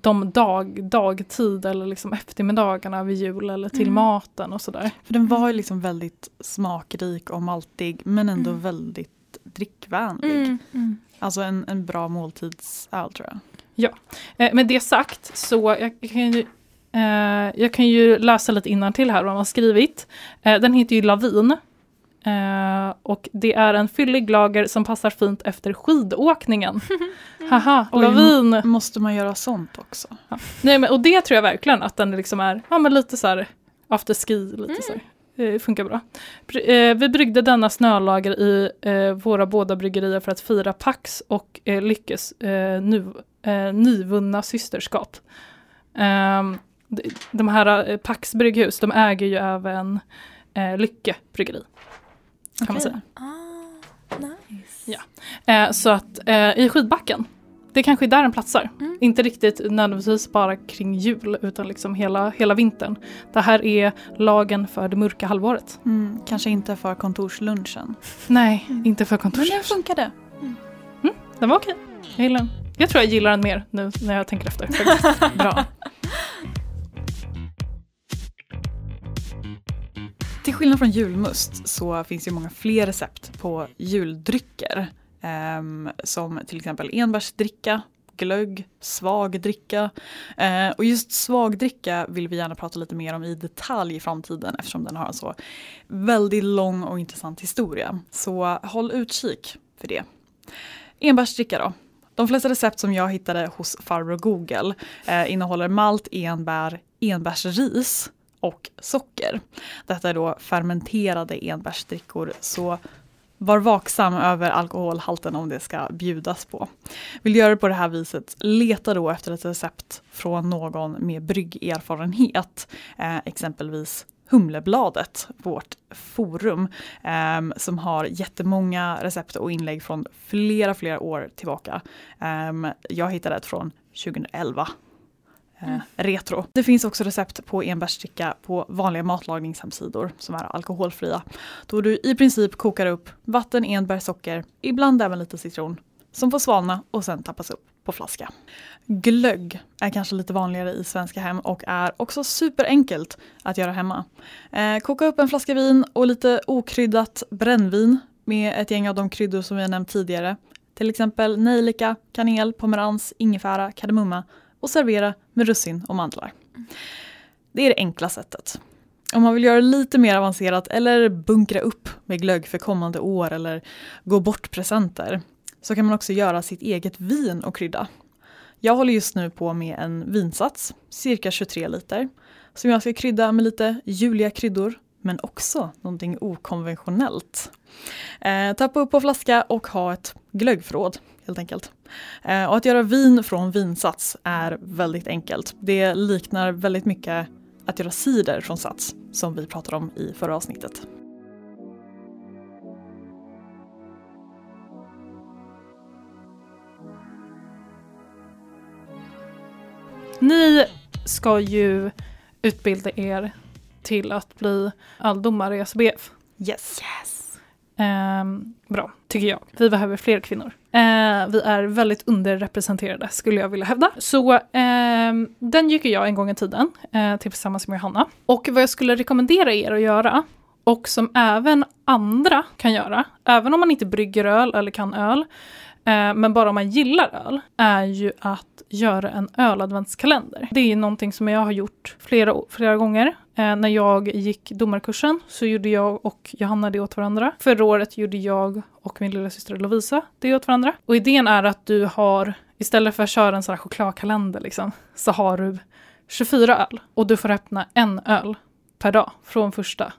de dag, dagtid eller liksom eftermiddagarna vid jul eller till mm. maten och sådär. För den var ju liksom väldigt smakrik och maltig men ändå mm. väldigt drickvänlig. Mm. mm. Alltså en, en bra måltidsöl tror jag. Ja, eh, med det sagt så jag, jag kan ju eh, jag kan ju läsa lite till här vad man har skrivit. Eh, den heter ju Lavin. Eh, och det är en fyllig lager som passar fint efter skidåkningen. Haha, Oj, lavin! Måste man göra sånt också? Ja. Nej, men, och det tror jag verkligen att den liksom är ja, men lite så här after ski. Lite mm. så här. Eh, funkar bra. Eh, vi bryggde denna snölager i våra båda bryggerier för att fira Pax och Lyckes nu, eh, nyvunna systerskap. Ehm, de här Pax brygghus, de äger ju även Lycke bryggeri. Kan okay. man säga. Ah, nice. Ja. så att i skidbacken det kanske är där den platsar. Mm. Inte riktigt nödvändigtvis bara kring jul utan liksom hela, hela vintern. Det här är lagen för det mörka halvåret. Mm. Kanske inte för kontorslunchen. Nej, mm. inte för kontorslunchen. Men den funkade. Mm. mm. Den var okej. Jag gillar den. Jag tror jag gillar den mer nu när jag tänker efter. Bra. Till skillnad från julmust så finns det många fler recept på juldrycker. Um, som till exempel enbärsdricka, glögg, svagdricka. Uh, och just svagdricka vill vi gärna prata lite mer om i detalj i framtiden eftersom den har en så väldigt lång och intressant historia. Så håll utkik för det. Enbärsdricka då. De flesta recept som jag hittade hos farbror Google eh, innehåller malt, enbär, enbärsris och socker. Detta är då fermenterade enbärsdrickor så var vaksam över alkoholhalten om det ska bjudas på. Vill du göra det på det här viset, leta då efter ett recept från någon med bryggerfarenhet. Eh, exempelvis Humlebladet, vårt forum, eh, som har jättemånga recept och inlägg från flera, flera år tillbaka. Eh, jag hittade ett från 2011 eh, retro. Det finns också recept på enbärsdricka på vanliga matlagningshemsidor som är alkoholfria. Då du i princip kokar upp vatten, enbär, socker, ibland även lite citron som får svalna och sen tappas upp på flaska. Glögg är kanske lite vanligare i svenska hem och är också superenkelt att göra hemma. Eh, koka upp en flaska vin och lite okryddat brännvin med ett gäng av de kryddor som vi har nämnt tidigare. Till exempel nejlika, kanel, pomerans, ingefära, kardemumma och servera med russin och mandlar. Det är det enkla sättet. Om man vill göra det lite mer avancerat eller bunkra upp med glögg för kommande år eller gå bort presenter så kan man också göra sitt eget vin och krydda. Jag håller just nu på med en vinsats, cirka 23 liter, som jag ska krydda med lite juliga kryddor men också någonting okonventionellt. Eh, tappa upp på flaska och ha ett glöggförråd helt enkelt. Eh, och att göra vin från vinsats är väldigt enkelt. Det liknar väldigt mycket att göra cider från sats som vi pratade om i förra avsnittet. Ni ska ju utbilda er till att bli alldomare i SBF. Yes. Ehm, bra, tycker jag. Vi behöver fler kvinnor. Eh, vi är väldigt underrepresenterade skulle jag vilja hävda. Så ehm, den gick jag en gång i tiden eh, tillsammans med Johanna. Och vad jag skulle rekommendera er att göra och som även andra kan göra, även om man inte brygger öl eller kan öl, Eh, men bara om man gillar öl, är ju att göra en öladventskalender. Det är någonting som jag har gjort flera, flera gånger. Eh, när jag gick domarkursen så gjorde jag och Johanna det åt varandra. Förra året gjorde jag och min lilla syster Lovisa det åt varandra. Och idén är att du har, istället för att köra en sån här chokladkalender liksom, så har du 24 öl. Och du får öppna en öl per dag från första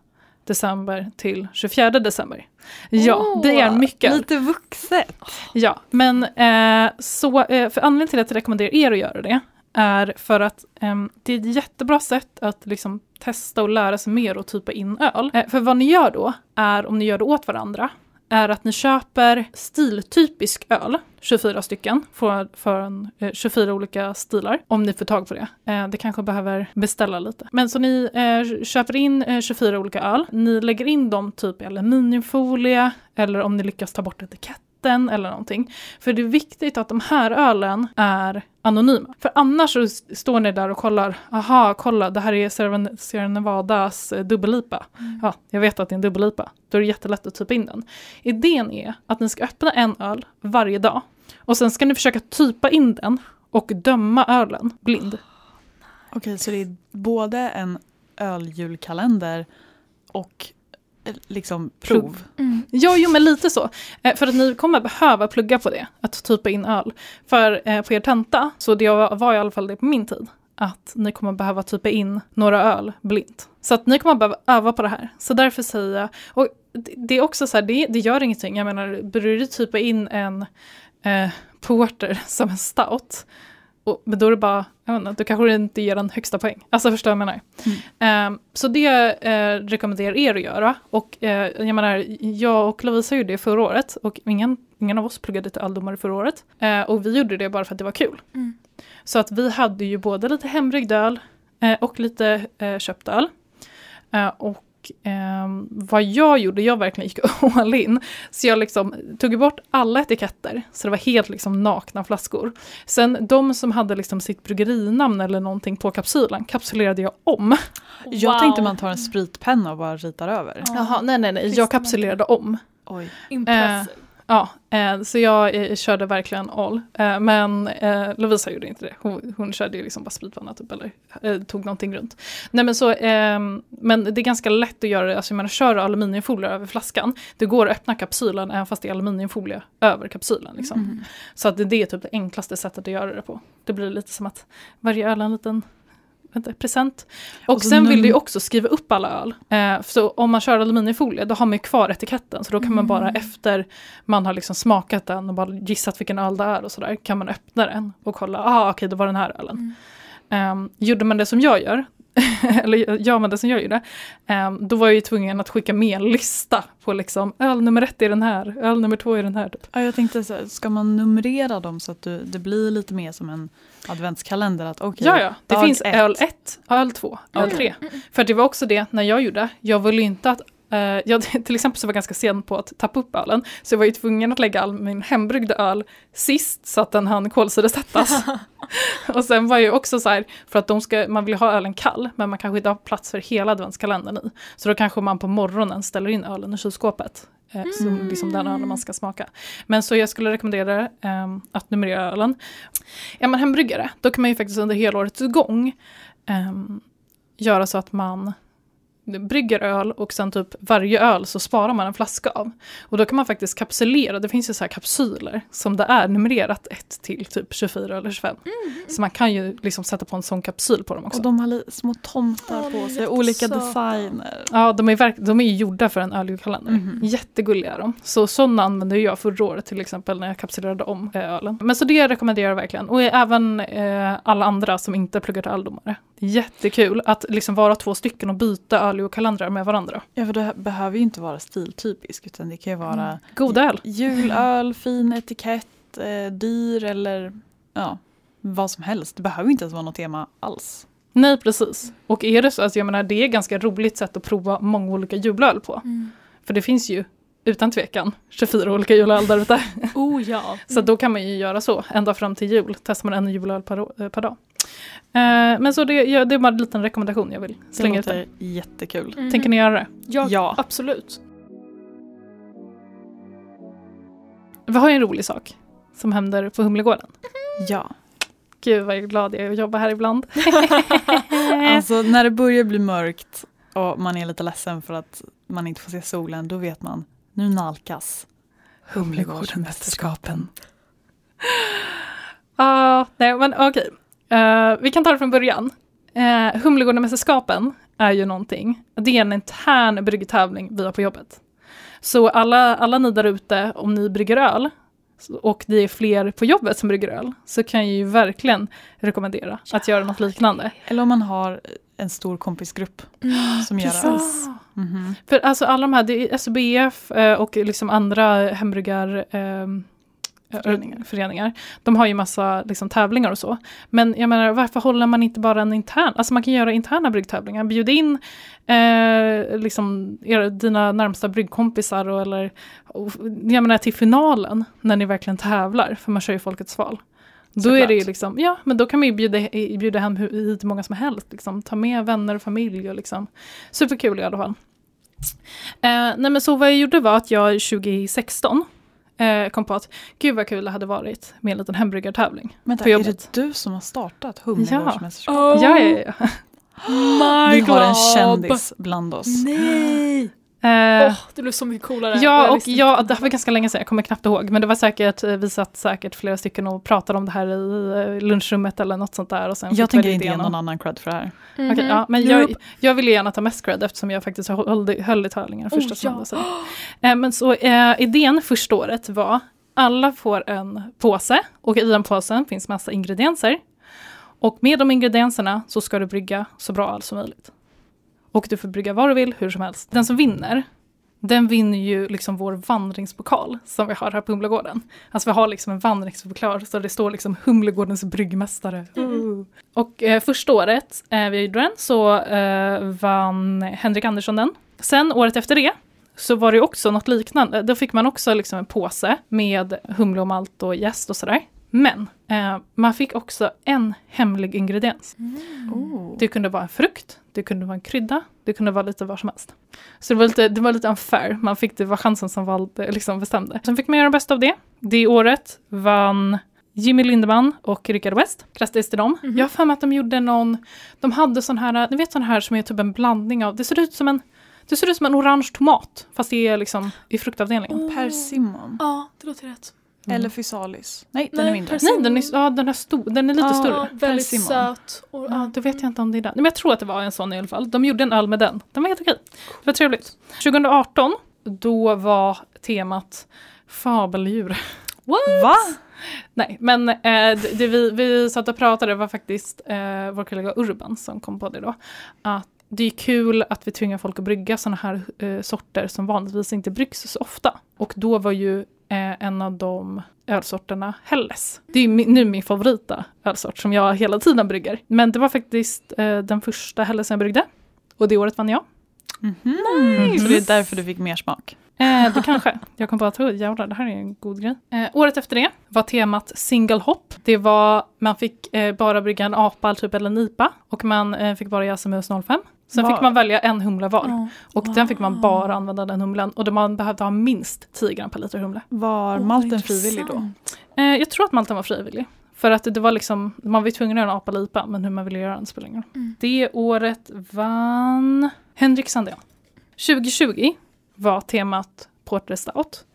december till 24 december. Ja, Åh, det är mycket. Lite vuxet. Ja, men eh, så, eh, för anledningen till att jag rekommenderar er att göra det är för att ehm, det är ett jättebra sätt att liksom testa och lära sig mer och typa in öl. Eh, för vad ni gör då är, om ni gör det åt varandra, är att ni köper stiltypisk öl, 24 stycken, för, för en, eh, 24 olika stilar, om ni får tag på det. Eh, det kanske behöver beställa lite. Men så ni eh, köper in eh, 24 olika öl, ni lägger in dem typ i aluminiumfolie, eller om ni lyckas ta bort etiketten eller någonting. För det är viktigt att de här ölen är anonyma. För annars så står ni där och kollar, aha, kolla, det här är Sierra- Nevadas eh, dubbellipa. Ja, jag vet att det är en dubbellipa. Då är det jättelätt att typa in den. Idén är att ni ska öppna en öl varje dag och sen ska ni försöka typa in den och döma ölen blind. Okej, så det är både en öljulkalender och liksom prov. Mm. Ja, jo men lite så. Eh, för att ni kommer behöva plugga på det, att typa in öl. För eh, på er tenta, så det var, i alla fall det på min tid, att ni kommer behöva typa in några öl blint. Så att ni kommer behöva öva på det här. Så därför säger jag, och det, det är också så här, det, det gör ingenting. Jag menar, börjar du typa in en eh, porter som en stout, och, men då är det bara, jag vet inte, då kanske du inte ger den högsta poäng. Alltså förstår du vad jag menar? Eh, så det eh, rekommenderar er att göra. Och eh, jag menar, jag och Lovisa gjorde det förra året och ingen, ingen av oss pluggade till alldomare förra året. Eh, och vi gjorde det bara för att det var kul. Mm. Så att vi hade ju både lite hembryggd öl och lite köpt öl. Och ehm, vad jag gjorde, jag verkligen gick all in. Så jag liksom tog bort alla etiketter, så det var helt liksom nakna flaskor. Sen de som hade liksom sitt bryggerinamn eller någonting på kapsylen kapsylerade jag om. Jag Wow. tänkte man tar en spritpenna och bara ritar över. Ja. Jaha, nej nej nej, jag man kapsylerade om. Oj. Impressive. Ja, eh, så jag eh, körde verkligen all. Eh, men Lovisa gjorde inte det. Hon, hon körde ju liksom bara spritpanna typ, eller tog någonting runt. Nej men så, ehm, men det är ganska lätt att göra det, alltså jag menar kör aluminiumfolie över flaskan, det går att öppna kapsylen även fast det är aluminiumfolie över kapsylen. Liksom. Mm. Så att det, det är typ det enklaste sättet att göra det på. Det blir lite som att varje öl är en liten vänta, present. Och, Och så sen vill du ju också skriva upp alla öl. Eh, så om man kör aluminiumfolie då har man ju kvar etiketten så då kan man bara efter man har liksom smakat den och bara gissat vilken öl det är och sådär kan man öppna den och kolla, ah okej det var den här ölen. Mm. Ehm, gjorde man det som jag gör, eller jag men det som jag gjorde, eh, då var jag ju tvungen att skicka med en lista på liksom öl nummer ett är den här, öl nummer två är den här. Typ. Ja, jag tänkte så här, ska man numrera dem så att du, det blir lite mer som en adventskalender? Att, okay, Ja, ja, det finns ett. öl 1, öl 2, öl. 3. För det var också det när jag gjorde, jag ville ju inte att eh, jag till exempel så var jag ganska sen på att tappa upp ölen, så jag var ju tvungen att lägga all min hembryggda öl sist så att den hann kolsyresättas. och sen var jag också så här, för att de ska, man vill ha ölen kall, men man kanske inte har plats för hela adventskalendern i. Så då kanske man på morgonen ställer in ölen i kylskåpet. Eh, Som liksom den ölen man ska smaka. Men så jag skulle rekommendera eh, att numrera ölen. Är man hembryggare, då kan man ju faktiskt under hela årets gång ehm, göra så att man brygger öl och sen typ varje öl så sparar man en flaska av. Och då kan man faktiskt kapsylera, det finns ju så här kapsyler som det är numrerat 1 till typ 24 eller 25. Så man kan ju liksom sätta på en sån kapsyl på dem också. Och de har små tomtar på sig, olika jättesöta. designer. Ja, de är, verk- de är ju gjorda för en ölkalender. Mhm. Jättegulliga är de. Så sådana använde jag förra året till exempel när jag kapsylerade om eh, ölen. Men så det rekommenderar jag verkligen. Och även eh, alla andra som inte pluggar till är jättekul att liksom vara två stycken och byta ölkalendrar med varandra. Ja, för det behöver ju inte vara stiltypiskt utan det kan ju vara Mm. God öl. julöl, fin etikett, eh, dyr eller ja, vad som helst. Det behöver inte ens vara något tema alls. Nej, precis. Och är det så, alltså jag menar det är ett ganska roligt sätt att prova många olika julöl på. Mm. För det finns ju utan tvekan 24 olika julöl där ute. Oh ja. Så då kan man ju göra så, ända fram till jul. Testar man en julöl per, eh, per dag. Eh, men så det, ja, det är bara en liten rekommendation jag vill Det slänga ut. låter där. jättekul. Mhm. Tänker ni göra det? Ja, Ja. absolut. Vi har ju en rolig sak som händer på Humlegården. Ja. Gud vad glad jag är att jobba här ibland. Alltså när det börjar bli mörkt och man är lite ledsen för att man inte får se solen, då vet man, nu nalkas Humlegårdenmästerskapen. Ah, nej men okej. Eh, vi kan ta det från början. Uh, Humlegårdenmästerskapen är ju någonting. Det är en intern bryggtävling vi har på jobbet. Så alla, alla ni där ute, om ni brygger öl och det är fler på jobbet som brygger öl, så kan jag ju verkligen rekommendera att göra något liknande. Eller om man har en stor kompisgrupp som gör det. Precis. Mhm. För alltså alla de här, det är SBF eh, och liksom andra hembryggar ehm, Föreningar. föreningar. De har ju massa liksom, tävlingar och så. Men jag menar, varför håller man inte bara en intern? Alltså man kan göra interna bryggtävlingar. Bjud in eh, liksom, era, dina närmsta bryggkompisar och, eller, och, jag menar, till finalen när ni verkligen tävlar. För man kör ju Folkets val. Då är det ju liksom, ja men då kan man ju bjuda, bjuda hem hit hur många som helst. Liksom. Ta med vänner och familj och liksom. Superkul i alla fall. Eh, nej men så vad jag gjorde var att jag 2016 eh, att gud vad kul det hade varit med en liten hembryggartävling. Vänta, är det du som har startat Humlegårdsmästerskapet? Oh Ja, ja, ja. my Vi har en kändis bland oss. Nej! Eh, Åh, det blev så mycket coolare. Ja, jag och visste ja, inte. det var ganska länge sedan, jag kommer knappt ihåg. Men det var säkert, eh, vi satt säkert flera stycken och pratade om det här i eh, lunchrummet eller något sånt där. Och sen Jag tänker inte ge någon annan cred för det här. Mhm. Okej, ja, men jag, jag ville gärna ta mest cred eftersom jag faktiskt höll, höll i tävlingen första Oh, ja. så. Eh, Men så eh, idén första året var alla får en påse och i den påsen finns massa ingredienser. Och med de ingredienserna så ska du brygga så bra som möjligt. Och du får brygga vad du vill, hur som helst. Den som vinner, den vinner ju liksom vår vandringspokal som vi har här på Humlegården. Alltså vi har liksom en vandringspokal så det står liksom Humlegårdens bryggmästare. Uh. Och eh, första året eh, vi gjorde den så eh, vann Henrik Andersson den. Sen året efter det så var det också något liknande. Då fick man också liksom en påse med humle och malt och jäst och sådär. Men eh, man fick också en hemlig ingrediens. Oh. Det kunde vara en frukt, det kunde vara en krydda, det kunde vara lite vad som helst. Så det var lite, det var lite unfair, man fick det var chansen som valde, liksom bestämde. Sen fick man göra det bästa av det. Det året vann Jimmy Lindeman och Rickard West. Grattis till dem. Mhm. Jag har för mig att de gjorde någon, de hade sån här, ni vet sån här som är typ en blandning av, det ser ut som en det ser ut som en orange tomat, fast det är liksom i fruktavdelningen. Persimmon. Ja, det låter rätt. Mm. Eller Physalis. Nej, den Nej, är mindre. persim- Nej, den är, ja, den är, stor, den är lite Ja. större. Väldigt söt. Och, Ja, då vet jag inte om det är den. Men jag tror att det var en sån i alla fall. De gjorde en öl med den. Den var helt okej. Det var trevligt. 2018, då var temat fabeldjur. Va? Nej, men eh, det, det vi, vi satt och pratade var faktiskt eh, vår kollega Urban som kom på det då. Att det är kul att vi tvingar folk att brygga sådana här eh, sorter som vanligtvis inte bryggs så ofta. Och då var ju eh, en av de ölsorterna Helles. Det är min, nu min favorita ölsort som jag hela tiden brygger. Men det var faktiskt eh, den första Hellesen jag bryggde. Och det året vann jag. Mhm. Nice. Så det är därför du fick mer smak. Eh, det kanske. Jag kom på att jävlar, det här är en god grej. Eh, året efter det var temat single hop. Det var, man fick eh, bara brygga en apa typ, eller en IPA och man eh, fick bara jäsa mus 05. Sen Var- fick man välja en humle var. Och den fick man bara använda den humlen. Och då man behövde ha minst 10 gram per liter humle. Var Åh, malten frivillig då? Eh, jag tror att malten var frivillig. För att det var liksom, man var ju tvungen att göra en apa eller IPA, men hur man ville göra den spelar ingen roll. Mm. Det året vann Henrik Sandén. 2020 var temat Porter Stout.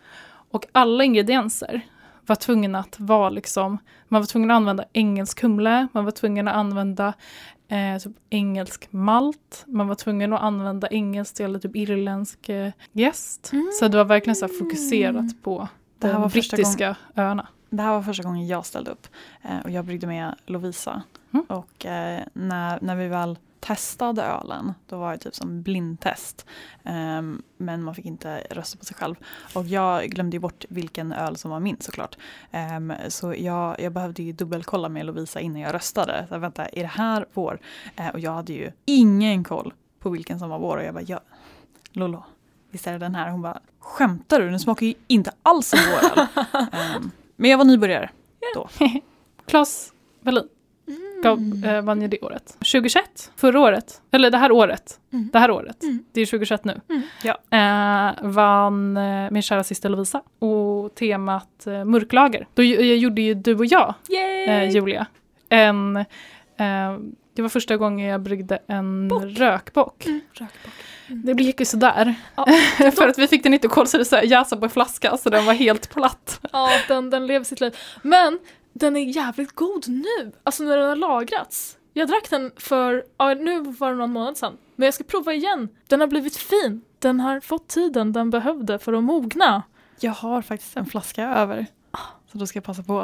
Och alla ingredienser var tvungna att vara liksom, man var tvungen att använda engelsk humle, man var tvungen att använda eh, typ engelsk malt, man var tvungen att använda engelsk eller typ irländsk eh, jäst. Så det var verkligen så fokuserat på Det här de var brittiska öarna. Det här var första gången jag ställde upp eh, och jag bryggde med Lovisa. Mm. Och eh, när, när vi väl testade ölen, då var det typ som blindtest. Ehm, men man fick inte rösta på sig själv. Och jag glömde ju bort vilken öl som var min såklart. Ehm, så jag, jag behövde ju dubbelkolla med Lovisa innan jag röstade. Så, vänta, är det här vår? Eh, och jag hade ju ingen koll på vilken som var vår. Och jag bara, ja, Lolo, visst är det den här? Hon bara, skämtar du? Den smakar ju inte alls som vår öl. Ehm, men jag var nybörjare. Klas Wallin gav, eh, vann ju det året. 2021, förra året, eller det här året, Mm. det här året, Mm. det är 2021 nu, Mm. Ja. eh, vann eh, min kära syster Lovisa och temat eh, mörklager. Då gjorde ju du och jag, eh, Julia, en eh, det var första gången jag bryggde en rökbock. Mm, rökbock. Det gick ju sådär. Ja, För att vi fick den inte kolsyrad så här jäsa på en flaska så den var helt platt. Ja, den, den lever sitt liv. Men den är jävligt god nu, alltså när den har lagrats. Jag drack den för, ja nu var det någon månad sedan, men jag ska prova igen. Den har blivit fin. Den har fått tiden den behövde för att mogna. Jag har faktiskt en flaska över. Så då ska jag passa på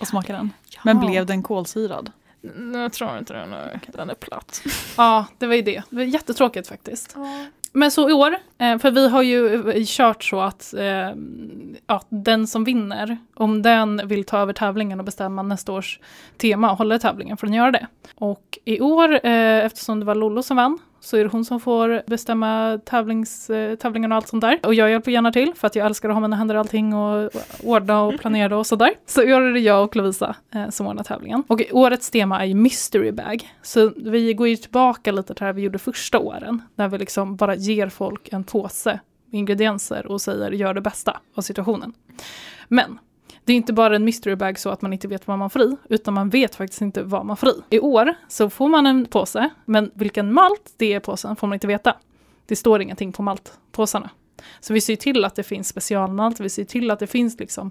att smaka den. Ja. Men blev den kolsyrad? N- Jag tror inte det, nej. Den är platt. Ja, det var ju det. Det var jättetråkigt faktiskt. Men så i år, eh, för vi har ju eh, kört så att eh, ja, den som vinner, om den vill ta över tävlingen och bestämma nästa års tema och hålla i tävlingen får den göra det. Och i år, eftersom det var Lollo som vann, så är det hon som får bestämma tävlings, eh, tävlingen och allt sånt där. Och jag hjälper gärna till för att jag älskar att ha mina händer i allting och och ordna och planera och sådär. Så i år är det jag och Lovisa eh, som ordnar tävlingen. Och årets tema är ju mystery bag. Så vi går ju tillbaka lite till det här vi gjorde första åren. Där vi liksom bara ger folk en påse med ingredienser och säger gör det bästa av situationen. Men det är inte bara en mystery bag så att man inte vet vad man får i, utan man vet faktiskt inte vad man får i. I år så får man en påse, men vilken malt det är i påsen får man inte veta. Det står ingenting på maltpåsarna. Så vi ser till att det finns specialmalt, vi ser till att det finns liksom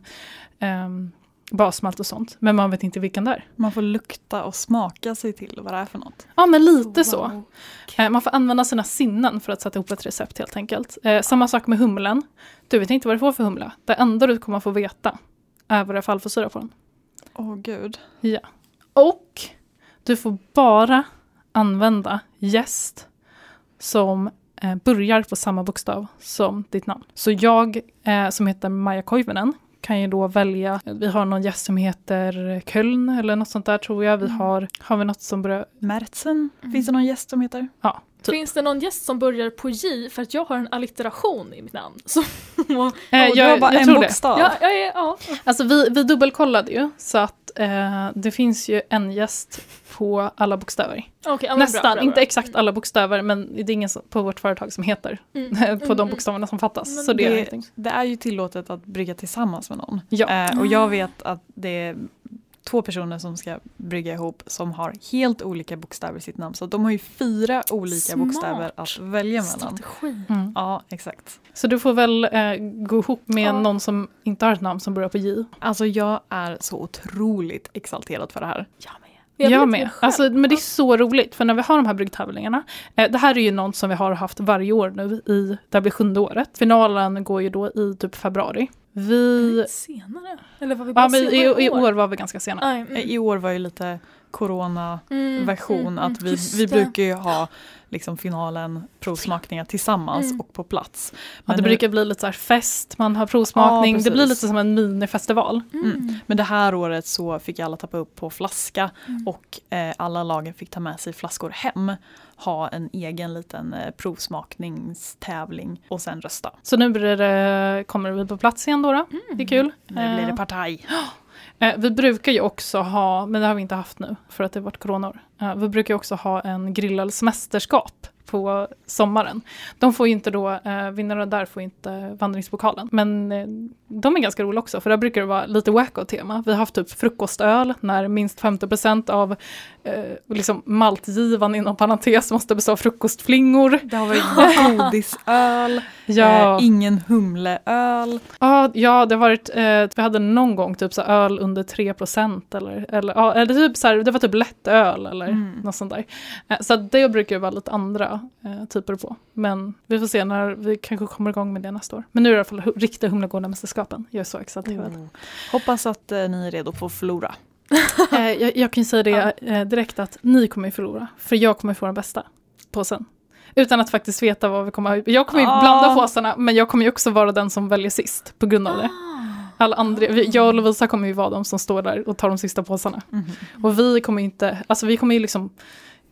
ehm, basmalt och sånt, men man vet inte vilken det är. Man får lukta och smaka sig till vad det är för något. Ja, men lite så. Wow. Eh, Man får använda sina sinnen för att sätta ihop ett recept helt enkelt. Eh, samma sak med humlen. Du vet inte vad du får för humla. Det enda du kommer få veta är vad det är för alfasyra på den. Åh gud. Ja. Och du får bara använda gäst som eh, börjar på samma bokstav som ditt namn. Så jag eh, som heter Maja Koivunen kan ju då välja, vi har någon gäst som heter Köln eller något sånt där tror jag. Vi Mm. har, har vi något som börjar, Märtsen, Mm. finns det någon gäst som heter? ja, typ. Finns det någon gäst som börjar på J för att jag har en allitteration i mitt namn? Så, Eh, Åh, du har jag, bara jag en tror det. bokstav. ja, ja, ja, ja. Alltså vi, vi dubbelkollade ju så att eh, det finns ju en gäst på alla bokstäver. Men Nästan, bra, bra, inte bra. exakt alla bokstäver men det är ingen på vårt företag som heter Mm. på de Mm, bokstäverna som fattas. Men så det är det- ingenting. Det är ju tillåtet att brygga tillsammans med någon. Ja. Eh, och jag vet att det är två personer som ska brygga ihop som har helt olika bokstäver i sitt namn. Så de har ju fyra olika Smart. bokstäver att välja mellan. Strategi. Mm. Ja, exakt. Så du får väl eh, gå ihop med Ja. någon som inte har ett namn som börjar på J. Alltså jag är så otroligt exalterad för det här. Jag med. Jag, vet med. Alltså, men det är så roligt för när vi har de här bryggtävlingarna. Eh, det här är ju något som vi har haft varje år nu i, det här blir sjunde året. Finalen går ju då i typ februari. Vi, Senare? Eller var vi bara ja, men i, i år var vi ganska sena. Aj, mm. I år var ju lite corona-version. Mm, mm, att vi, vi brukar ju ha liksom finalen, provsmakningar tillsammans Mm. och på plats. Ja, Men det nu- brukar bli lite så här fest, man har provsmakning, Ja, det blir lite som en minifestival. Mm. Men det här året så fick alla tappa upp på flaska Mm. och eh, alla lagen fick ta med sig flaskor hem. Ha en egen liten eh, provsmakningstävling och sen rösta. Så nu blir det, kommer vi på plats igen då. då. Det är kul. Nu blir det Eh, partaj. Eh, vi brukar ju också ha, men det har vi inte haft nu för att det har varit coronaår. Vi brukar ju också ha en grillölsmästerskap på sommaren. De får inte då, eh, vinnarna där får inte vandringspokalen. Men eh, de är ganska roliga också för där brukar det vara lite wacko-tema. Vi har haft typ frukostöl när minst 50% av eh, liksom maltgivan inom parentes måste bestå av frukostflingor. Det har varit godisöl, Ja. eh, ingen humleöl. Ja, ja, det har varit, eh, vi hade någon gång typ så öl under 3% eller, eller, ja, eller typ så här, det var typ lättöl eller Mm. något sånt där. Eh, så det brukar vara lite andra eh, typer på. Men vi får se när vi kanske kommer igång med det nästa år. Men nu är det i alla fall riktiga Humlegårdarmästerskapen. Jag är så exalterad. Oh. Hoppas att eh, ni är redo för att förlora. Eh, jag, jag kan ju säga det eh, direkt att ni kommer ju förlora. För jag kommer få den bästa påsen. Utan att faktiskt veta vad vi kommer. Jag kommer ju Ah. blanda påsarna men jag kommer ju också vara den som väljer sist på grund av det. Alla andra, jag och Lovisa kommer ju vara de som står där och tar de sista påsarna. Mhm. Och vi kommer ju inte, alltså vi kommer ju liksom,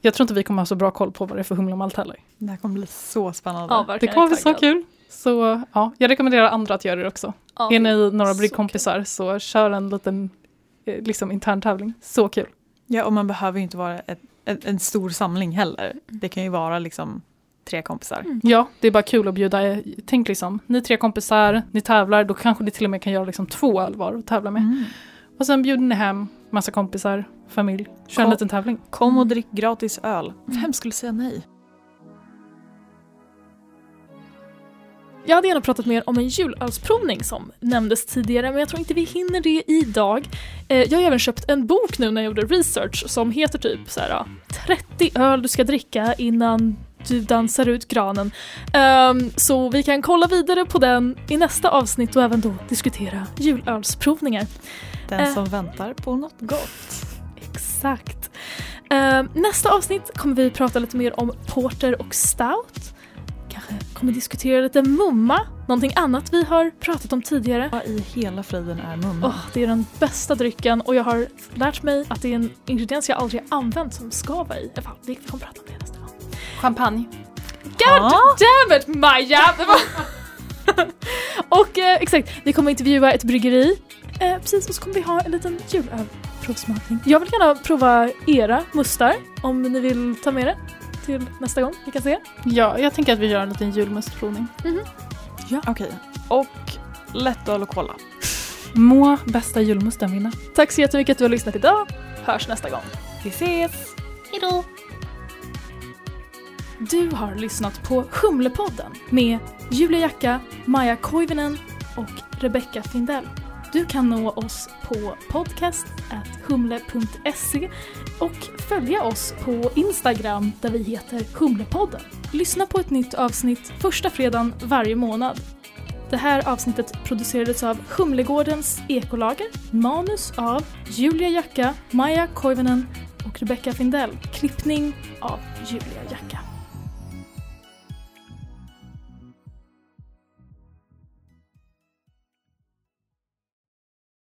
jag tror inte vi kommer ha så bra koll på vad det är för humle och malt heller. Det här kommer bli så spännande. Ja, Det kommer bli så kul. Så ja, jag rekommenderar andra att göra det också. Ja, är ni några så bryggkompisar så kör en liten eh, liksom intern tävling. Så kul. Ja, och man behöver ju inte vara ett, ett, en stor samling heller. Det kan ju vara liksom tre kompisar. Mm. Ja, det är bara kul att bjuda. Tänk liksom, ni tre kompisar, ni tävlar, då kanske ni till och med kan göra liksom två öl var och tävla med. Mm. Och sen bjuder ni hem massa kompisar, familj, kör en liten tävling. Kom och drick gratis öl. Vem skulle säga nej? Jag hade gärna pratat mer om en julölsprovning som nämndes tidigare men jag tror inte vi hinner det idag. Eh, jag har även köpt en bok nu när jag gjorde research som heter typ så här, ja, 30 öl du ska dricka innan du dansar ut granen. Ehm, så vi kan kolla vidare på den i nästa avsnitt och även då diskutera julölsprovningar. Den Eh. som väntar på något gott. Exakt. Ehm, nästa avsnitt kommer vi prata lite mer om porter och stout. Kanske kommer diskutera lite mumma, någonting annat vi har pratat om tidigare. Vad i hela friden är mumma? Åh, det är den bästa drycken och jag har lärt mig att det är en ingrediens jag aldrig använt som ska vara i. I alla fall, Vi kommer prata om det nästa gång. Champagne. God Ja. damn it Maja! Och eh, exakt, vi kommer intervjua ett bryggeri. Eh, precis, och så kommer vi ha en liten julölprovsmakning. Jag vill gärna prova era mustar om ni vill ta med det till nästa gång vi kan se. Ja, jag tänker att vi gör en liten julmustprovning. Okej. Och lättöl och cola. Må bästa julmusten vinna. Tack så jättemycket att du har lyssnat idag. Hörs nästa gång. Vi ses! Hejdå! Du har lyssnat på Humlepodden med Julia Jacka, Maja Koivinen och Rebecca Findell. Du kan nå oss på podcast.humle.se och följa oss på Instagram där vi heter Humlepodden. Lyssna på ett nytt avsnitt första fredagen varje månad. Det här avsnittet producerades av Humlegårdens ekolager, manus av Julia Jacka, Maja Koivinen och Rebecca Findell. Klippning av Julia Jacka.